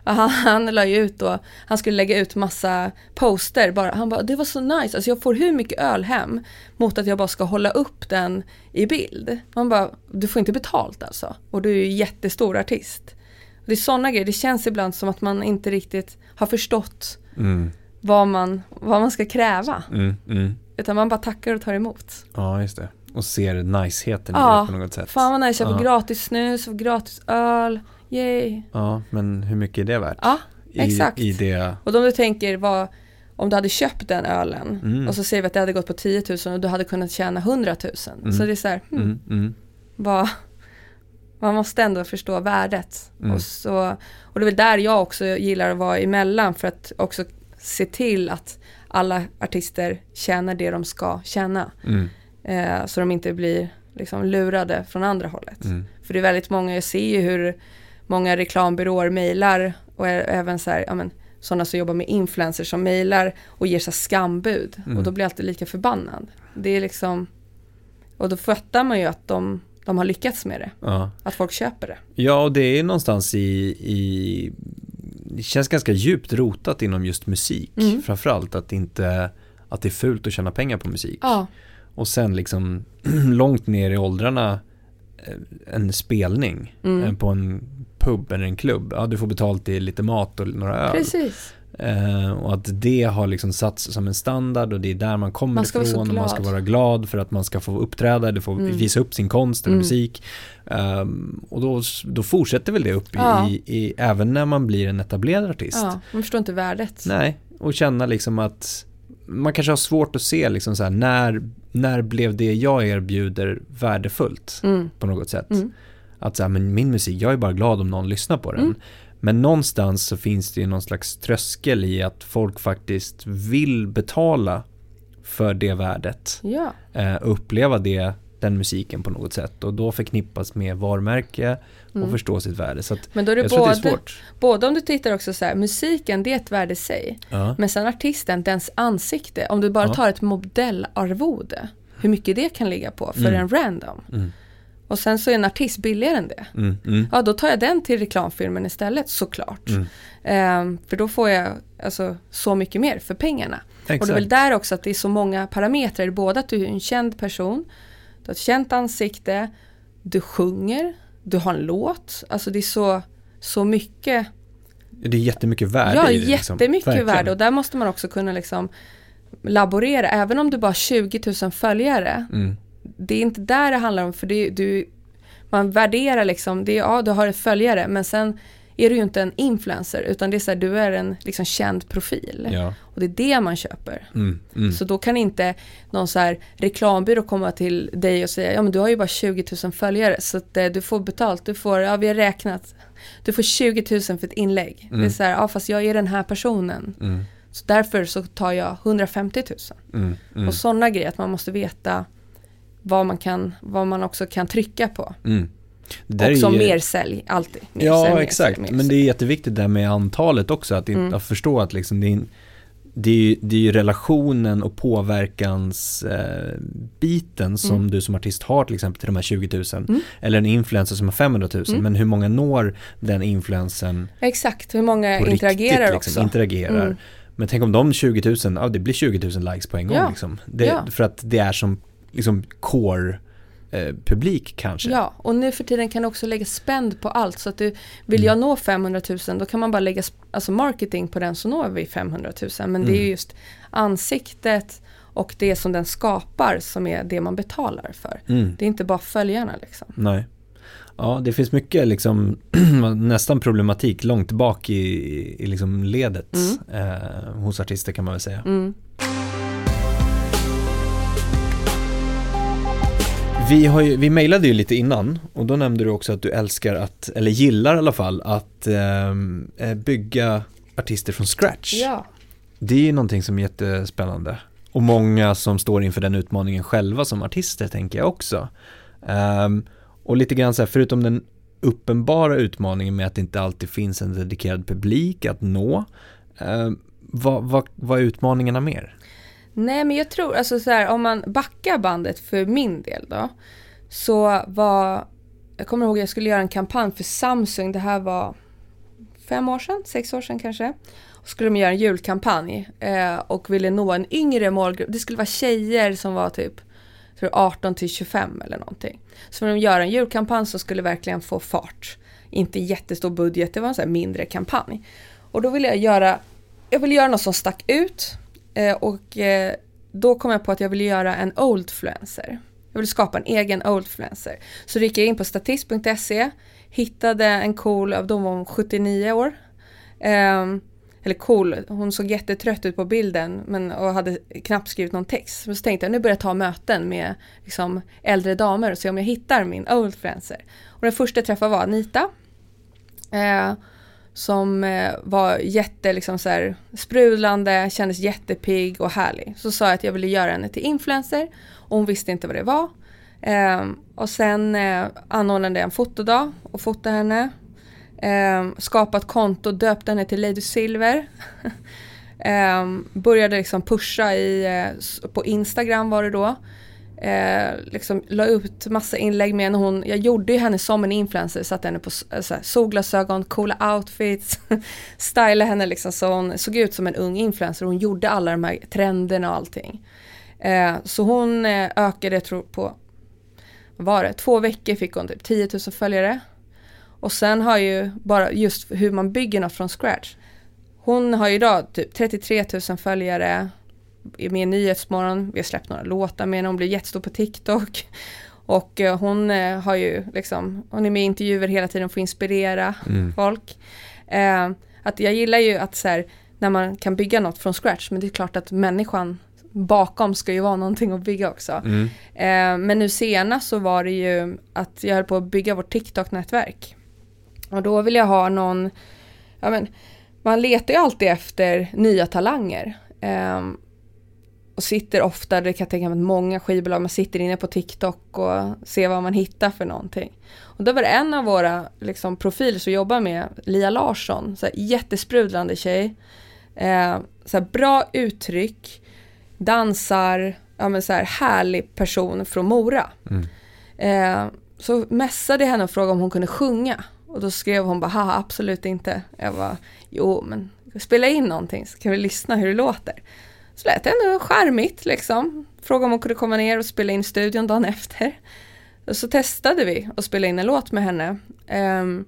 han, han la ju ut då, han skulle lägga ut massa poster bara, han bara det var så nice, alltså jag får hur mycket öl hem mot att jag bara ska hålla upp den i bild. Man bara, du får inte betalt alltså och du är ju jättestor artist. Det är sådana grejer, det känns ibland som att man inte riktigt har förstått Mm. Vad man, vad man ska kräva. Mm. Mm. Utan man bara tackar och tar emot. Ja, just det. Och ser niceheten i Ja, det på något sätt. Fan vad nice, jag får Ja. gratis snus, får gratis öl, yay. Ja, men hur mycket är det värt? Ja, I, exakt. I det... Och om du tänker vad, om du hade köpt den ölen Mm. och så säger vi att det hade gått på 10 000 och du hade kunnat tjäna 100 000. Mm. Så det är så här, hmm, Mm. Mm. vad, man måste ändå förstå värdet. Och, så, och det är väl där jag också gillar att vara emellan för att också se till att alla artister tjänar det de ska tjäna. Mm. Eh, så de inte blir liksom lurade från andra hållet. Mm. För det är väldigt många, jag ser ju hur många reklambyråer mejlar och ä- även så här, ja men sådana som jobbar med influencers som mejlar och ger så här skambud. Mm. Och då blir jag alltid lika förbannad. Det är liksom, och då fattar man ju att de, de har lyckats med det. Ja. Att folk köper det. ja, och det är någonstans i, i... Det känns ganska djupt rotat inom just musik. Mm. Framförallt att inte... Att det är fult att tjäna pengar på musik. Ja, Och sen liksom långt ner i åldrarna eh, en spelning Mm. på en pub eller en klubb. Ja, du får betalt i lite mat och några öl. precis. Eh, och att det har liksom satts som en standard och det är där man kommer Man ifrån och man ska vara glad för att man ska få uppträda, eller få Mm. visa upp sin konst eller Mm. musik. Ehm, och då, då fortsätter väl det upp Ja. i, i, även när man blir en etablerad artist. Ja, man förstår inte värdet. Nej, och känna liksom att man kanske har svårt att se liksom så här, när, när blev det jag erbjuder värdefullt Mm. på något sätt. Mm. Att så här, men min musik, jag är bara glad om någon lyssnar på den. Men någonstans så finns det ju någon slags tröskel i att folk faktiskt vill betala för det värdet. Ja, Eh, uppleva det, den musiken på något sätt. Och då förknippas med varumärke och Mm. förstå sitt värde. Så men då är det att det är både, svårt. både om du tittar också så här, musiken det är ett värde i sig. Ja. Men sen artisten, dens ansikte, om du bara Ja. tar ett modellarvode, hur mycket det kan ligga på för Mm. en random. Mm. Och sen så är en artist billigare än det. Mm, mm, Ja, då tar jag den till reklamfilmen istället såklart. mm. Ehm, för då får jag alltså, så mycket mer för pengarna. Och det är väl Exakt. där också att det är så många parametrar. Både att du är en känd person, du har ett känt ansikte, du sjunger, du har en låt. Alltså det är så, så mycket. Det är jättemycket värde ja, i det. liksom. jättemycket Verkligen. värde. Och där måste man också kunna liksom laborera. Även om du bara har 20 000 följare. Mm, Det är inte där det handlar om. För det, du, man värderar liksom, det är, ja du har ett följare. Men sen är du ju inte en influencer. Utan det är så här, du är en liksom känd profil. ja. Och det är det man köper. Mm, mm. Så då kan inte någon så här reklambyrå komma till dig och säga ja men du har ju bara 20 000 följare så att eh, du får betalt, du får, ja vi har räknat, du får 20 000 för ett inlägg. Det är så här, ja fast jag är den här personen. Mm, Så därför så tar jag 150 000. mm, mm, Och sådana grejer, att man måste veta vad man, kan, vad man också kan trycka på. mm. Det Och som är mer sälj, alltid. Mer Ja, sälj, exakt. sälj, Men det är jätteviktigt där med antalet också, att, Mm. att förstå att liksom det är, det är, ju- det är ju relationen och påverkansbiten eh, som Mm. du som artist har till exempel till de här 20 000. Mm. Eller en influencer som har 500 000. Mm. Men hur många når den influencern Exakt, hur många interagerar riktigt? också. Liksom, interagerar. Mm. Men tänk om de 20 000, ja det blir 20 000 likes på en gång Ja. liksom. Det, Ja. För att det är som liksom core eh, publik kanske. Ja, och nu för tiden kan du också lägga spend på allt. Så att du, vill Mm. jag nå 500 000 då kan man bara lägga alltså marketing på den så når vi 500 000. Men det är Mm. ju just ansiktet och det som den skapar som är det man betalar för. Mm. Det är inte bara följarna liksom. Nej. Ja, det finns mycket liksom nästan problematik långt bak i, i liksom ledet eh, hos artister kan man väl säga. Vi, har ju, vi mejlade ju lite innan och då nämnde du också att du älskar att, eller gillar i alla fall, att ehm, eh, bygga artister från scratch. Ja. Det är ju någonting som är jättespännande. Och många som står inför den utmaningen själva som artister tänker jag också. Ehm, och lite grann så här, förutom den uppenbara utmaningen med att det inte alltid finns en dedikerad publik att nå. ehm, vad, vad, vad är utmaningarna mer? Nej men jag tror, alltså så här, om man backar bandet för min del då. Så var, jag kommer ihåg jag skulle göra en kampanj för Samsung, det här var fem år sedan, sex år sedan kanske. Och skulle de göra en julkampanj eh, och ville nå en yngre målgrupp. Det skulle vara tjejer som var typ tror 18 till 25 eller någonting. Så när de göra en julkampanj som skulle verkligen få fart. Inte jättestor budget, det var en sån här mindre kampanj. Och då ville jag göra, jag ville göra något som stack ut. Eh, och eh, då kom jag på att jag ville göra en oldfluencer. Jag ville skapa en egen oldfluencer. Så då gick jag in på statist.se, hittade en cool, då var hon 79 år. Ehm, eller cool, hon såg jättetrött ut på bilden men, och hade knappt skrivit någon text. Men så tänkte jag nu börjar jag ta möten med liksom, äldre damer och se om jag hittar min oldfluencer. Och den första jag träffade var Anita. Ehm, som eh, var jätte liksom så här, sprudlande, kändes jättepigg och härlig. Så sa jag att jag ville göra henne till influencer och hon visste inte vad det var. Eh, och sen eh, anordnade jag en fotodag och fotade henne. Eh, skapat konto, döpte henne till Lady Silver. Ehm, började liksom pusha i, eh, på Instagram var det då. Eh, liksom la ut massa inlägg med henne. Hon, jag gjorde ju henne som en influencer, satte henne på eh, så här, solglasögon, coola outfits, stylade henne liksom så hon såg ut som en ung influencer. Hon gjorde alla de här trenderna och allting. Eh, så hon eh, ökade, tror på, vad var det, två veckor fick hon typ 10 000 följare. Och sen har ju bara just hur man bygger något från scratch. Hon har ju idag typ 33 000 följare är med i Nyhetsmorgon, vi har släppt några låtar med henne, hon blir jättestor på TikTok. Och eh, hon eh, har ju liksom, hon är med i intervjuer hela tiden för att inspirera Mm. folk. Eh, att jag gillar ju att så här, när man kan bygga något från scratch, men det är klart att människan bakom ska ju vara någonting att bygga också. Mm. Eh, men nu senast så var det ju att jag höll på att bygga vårt TikTok-nätverk. Och då vill jag ha någon, ja men man letar ju alltid efter nya talanger. Ehm, och sitter ofta, det kan jag tänka mig att många skivbolag, man sitter inne på TikTok och ser vad man hittar för någonting. Och då var det en av våra liksom, profiler som jobbar med, Lia Larsson, så här, jättesprudlande tjej. Eh, så här, bra uttryck, dansar, ja men så här härlig person från Mora. Mm. Eh, så mässade jag henne och frågade om hon kunde sjunga. Och då skrev hon bara, haha absolut inte. Jag bara, jo men spela in någonting så kan vi lyssna hur det låter. Så lät det ändå charmigt liksom. Frågade om hon kunde komma ner och spela in studion dagen efter. Och så testade vi att spela in en låt med henne. Um,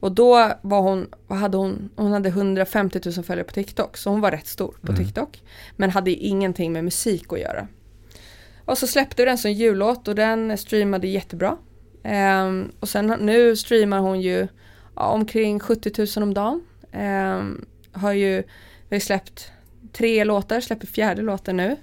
och då var hon, vad hade hon, hon hade 150 000 följare på TikTok, så hon var rätt stor på mm. TikTok. Men hade ingenting med musik att göra. Och så släppte vi den som jullåt och den streamade jättebra. Um, och sen nu streamar hon ju ja, omkring 70 000 om dagen. Um, har ju, vi har släppt tre låtar, släpper fjärde låten nu.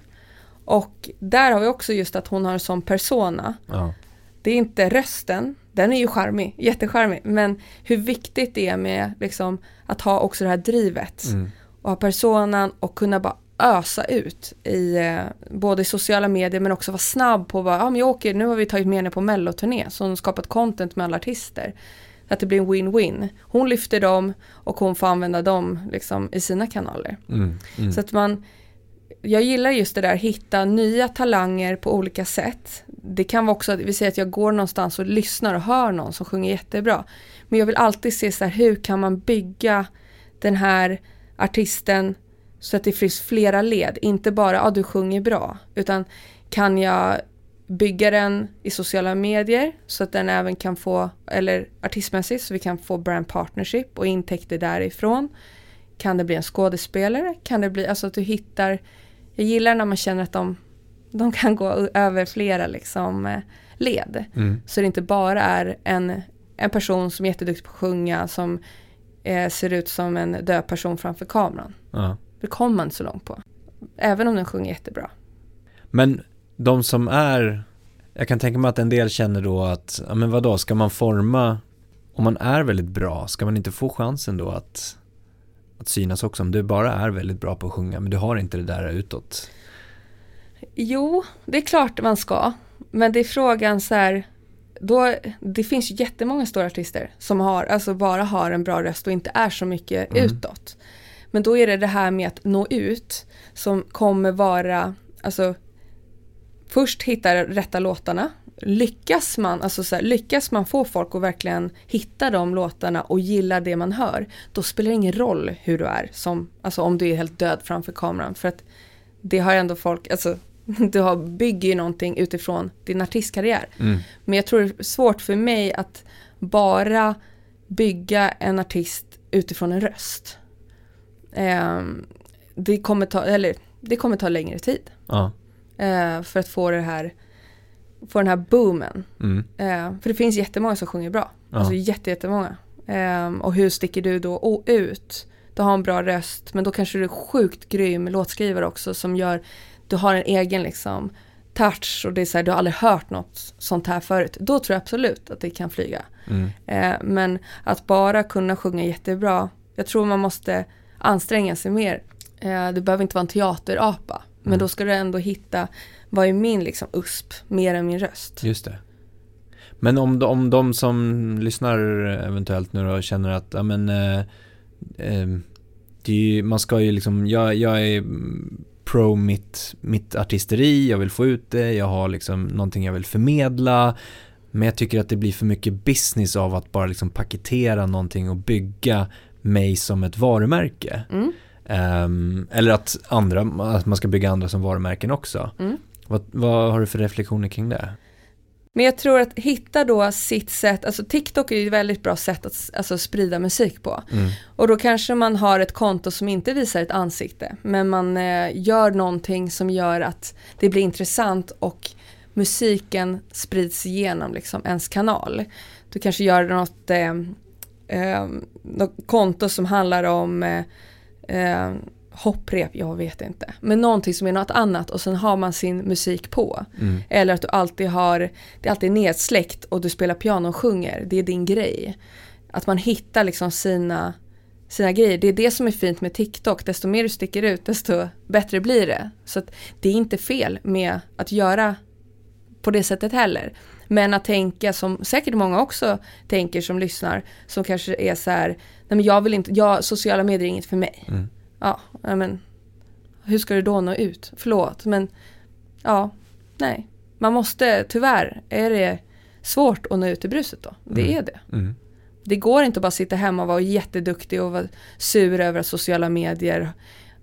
Och där har vi också just att hon har en sån persona. Ja. Det är inte rösten, den är ju charmig, jättecharmig, men hur viktigt det är med liksom, att ha också det här drivet. Mm. Och ha personan och kunna bara ösa ut i eh, både sociala medier men också vara snabb på vad, ja men jag åker, nu har vi tagit med henne på melloturné som skapat content med alla artister. Att det blir en win-win. Hon lyfter dem och hon får använda dem liksom i sina kanaler. Mm, mm. Så att man, jag gillar just det där, hitta nya talanger på olika sätt. Det kan vara också att vi säger att jag går någonstans och lyssnar och hör någon som sjunger jättebra. Men jag vill alltid se så här, hur kan man bygga den här artisten så att det finns flera led, inte bara ja ah, du sjunger bra, utan kan jag bygga den i sociala medier så att den även kan få, eller artistmässigt så vi kan få brand partnership och intäkter därifrån. Kan det bli en skådespelare? Kan det bli, alltså att du hittar, jag gillar när man känner att de, de kan gå över flera liksom eh, led. Mm. Så det inte bara är en, en person som är jätteduktig på att sjunga som eh, ser ut som en död person framför kameran. Ja. Det kommer man inte så långt på. Även om den sjunger jättebra. Men de som är, jag kan tänka mig att en del känner då att, ja men vadå, ska man forma, om man är väldigt bra, ska man inte få chansen då att, att synas också? Om du bara är väldigt bra på att sjunga, men du har inte det där utåt? Jo, det är klart man ska. Men det är frågan så här, då, det finns ju jättemånga stora artister som har, alltså bara har en bra röst och inte är så mycket mm. utåt. Men då är det det här med att nå ut som kommer vara, alltså först hitta rätta låtarna. Lyckas man, alltså så här, lyckas man få folk att verkligen hitta de låtarna och gilla det man hör, då spelar det ingen roll hur du är, som, alltså om du är helt död framför kameran. För att det har ändå folk, alltså du har, bygger ju någonting utifrån din artistkarriär. Mm. Men jag tror det är svårt för mig att bara bygga en artist utifrån en röst. Eh, det, kommer ta, eller, det kommer ta längre tid. Ja. Eh, för att få det här få den här boomen. Mm. Eh, för det finns jättemånga som sjunger bra. Ja. Alltså jättemånga. Eh, och hur sticker du då ut? Du har en bra röst men då kanske du är sjukt grym låtskrivare också som gör, du har en egen liksom touch och det är så här, du har aldrig hört något sånt här förut. Då tror jag absolut att det kan flyga. Mm. Eh, men att bara kunna sjunga jättebra, jag tror man måste anstränga sig mer. Eh, det behöver inte vara en teaterapa. Men mm. då ska du ändå hitta, vad är min liksom USP mer än min röst? Just det. Men om de, om de som lyssnar eventuellt nu då känner att, ja men, eh, eh, ju, man ska ju liksom, jag, jag är pro mitt, mitt artisteri, jag vill få ut det, jag har liksom någonting jag vill förmedla. Men jag tycker att det blir för mycket business av att bara liksom paketera någonting och bygga mig som ett varumärke. Mm. Um, eller att, andra, att man ska bygga andra som varumärken också. Mm. Vad, vad har du för reflektioner kring det? Men jag tror att hitta då sitt sätt, alltså TikTok är ju ett väldigt bra sätt att alltså, sprida musik på. Mm. Och då kanske man har ett konto som inte visar ett ansikte, men man eh, gör någonting som gör att det blir intressant och musiken sprids igenom liksom ens kanal. Du kanske gör något, eh, eh, något konto som handlar om eh, hopprep, jag vet inte. Men någonting som är något annat och sen har man sin musik på. Mm. Eller att du alltid har, det är alltid nedsläckt och du spelar piano och sjunger, det är din grej. Att man hittar liksom sina, sina grejer. Det är det som är fint med TikTok, desto mer du sticker ut desto bättre blir det. Så det är inte fel med att göra på det sättet heller. Men att tänka som säkert många också tänker som lyssnar, som kanske är så här, nej men jag vill inte, jag, sociala medier är inget för mig. Mm. Ja, men hur ska du då nå ut? Förlåt, men ja, nej. Man måste, tyvärr, är det svårt att nå ut i bruset då. Det Mm. är det. Mm. Det går inte att bara sitta hemma och vara jätteduktig och vara sur över att sociala medier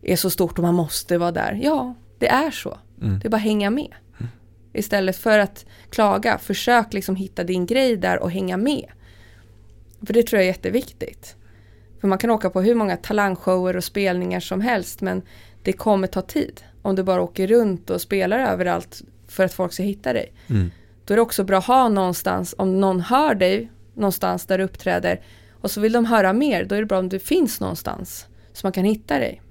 är så stort och man måste vara där. Ja, det är så. Mm. Det är bara att hänga med. Istället för att klaga, försök liksom hitta din grej där och hänga med. För det tror jag är jätteviktigt. För man kan åka på hur många talangshower och spelningar som helst men det kommer ta tid. Om du bara åker runt och spelar överallt för att folk ska hitta dig. Mm. Då är det också bra att ha någonstans, om någon hör dig någonstans där du uppträder och så vill de höra mer, då är det bra om du finns någonstans så man kan hitta dig.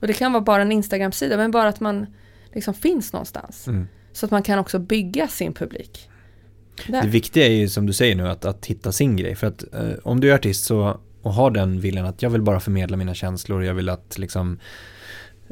Och det kan vara bara en Instagram-sida, men bara att man liksom finns någonstans. Mm. Så att man kan också bygga sin publik. Där. Det viktiga är ju som du säger nu att, att hitta sin grej. För att eh, om du är artist så, och har den viljan att jag vill bara förmedla mina känslor, jag vill att liksom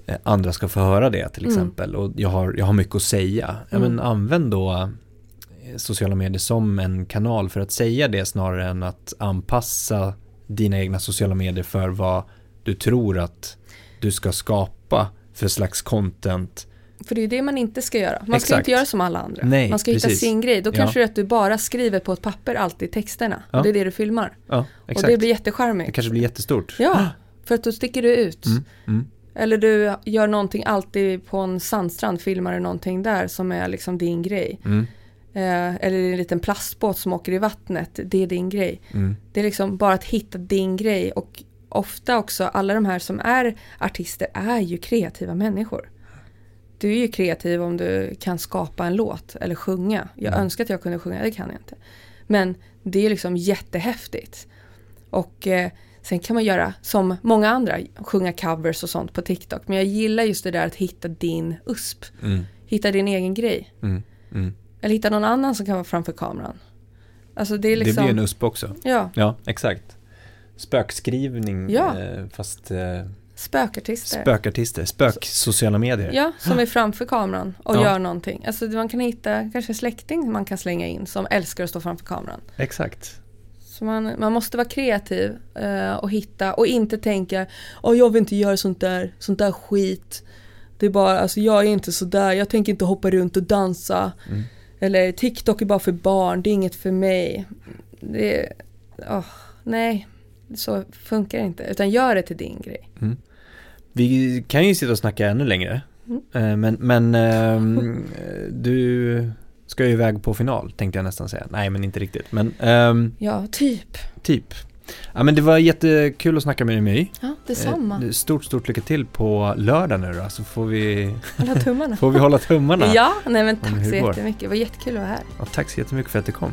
eh, andra ska få höra det till Mm. exempel och jag har, jag har mycket att säga. Ja, Mm. men använd då eh, sociala medier som en kanal för att säga det snarare än att anpassa dina egna sociala medier för vad du tror att du ska skapa för slags content. För det är det man inte ska göra. Man ska Exakt. inte göra som alla andra. Nej, man ska hitta precis. sin grej. Då Ja. kanske det är att du bara skriver på ett papper alltid texterna. Ja. Och det är det du filmar. Ja, Och det blir det jättecharmigt. kanske blir jättestort. Ja, för att då sticker du ut. Mm, mm, Eller du gör någonting alltid på en sandstrand, filmar du någonting där som är liksom din grej. mm, Eh, eller en liten plastbåt som åker i vattnet, det är din grej. mm, Det är liksom bara att hitta din grej och ofta också alla de här som är artister är ju kreativa människor. Du är ju kreativ om du kan skapa en låt eller sjunga. Jag Mm. önskar att jag kunde sjunga, det kan jag inte. Men det är liksom jättehäftigt. Och eh, sen kan man göra som många andra, sjunga covers och sånt på TikTok. Men jag gillar just det där att hitta din USP. mm, Hitta din egen grej. mm, mm. Eller hitta någon annan som kan vara framför kameran. Alltså det är Det liksom... blir en USP också. Ja, Ja, exakt. Spökskrivning, Ja. eh, fast eh, spökartister. spökartister, spök sociala medier. Ja, som är framför kameran och Ja. gör någonting. Alltså man kan hitta kanske släkting man kan slänga in som älskar att stå framför kameran. Exakt. Så man, man måste vara kreativ eh, och hitta och inte tänka Åh jag vill inte göra sånt där, sånt där skit. Det är bara, alltså jag är inte sådär, jag tänker inte hoppa runt och dansa. Mm. Eller TikTok är bara för barn, det är inget för mig. Det, åh, nej, så funkar det inte. Utan gör det till din grej. Vi kan ju sitta och snacka ännu längre. Mm. Eh, Men, men ehm, du ska ju iväg på final, tänkte jag nästan säga. Nej, men inte riktigt. Men ehm, Ja, typ. typ. Ja, men det var jättekul att snacka med dig My. Ja, detsamma. Eh, Stort, stort lycka till på lördag nu då, så får vi, Hålla tummarna. får vi hålla tummarna. Ja, nej men tack så jättemycket. Det var jättekul att vara här. Ja, tack så jättemycket för att du kom.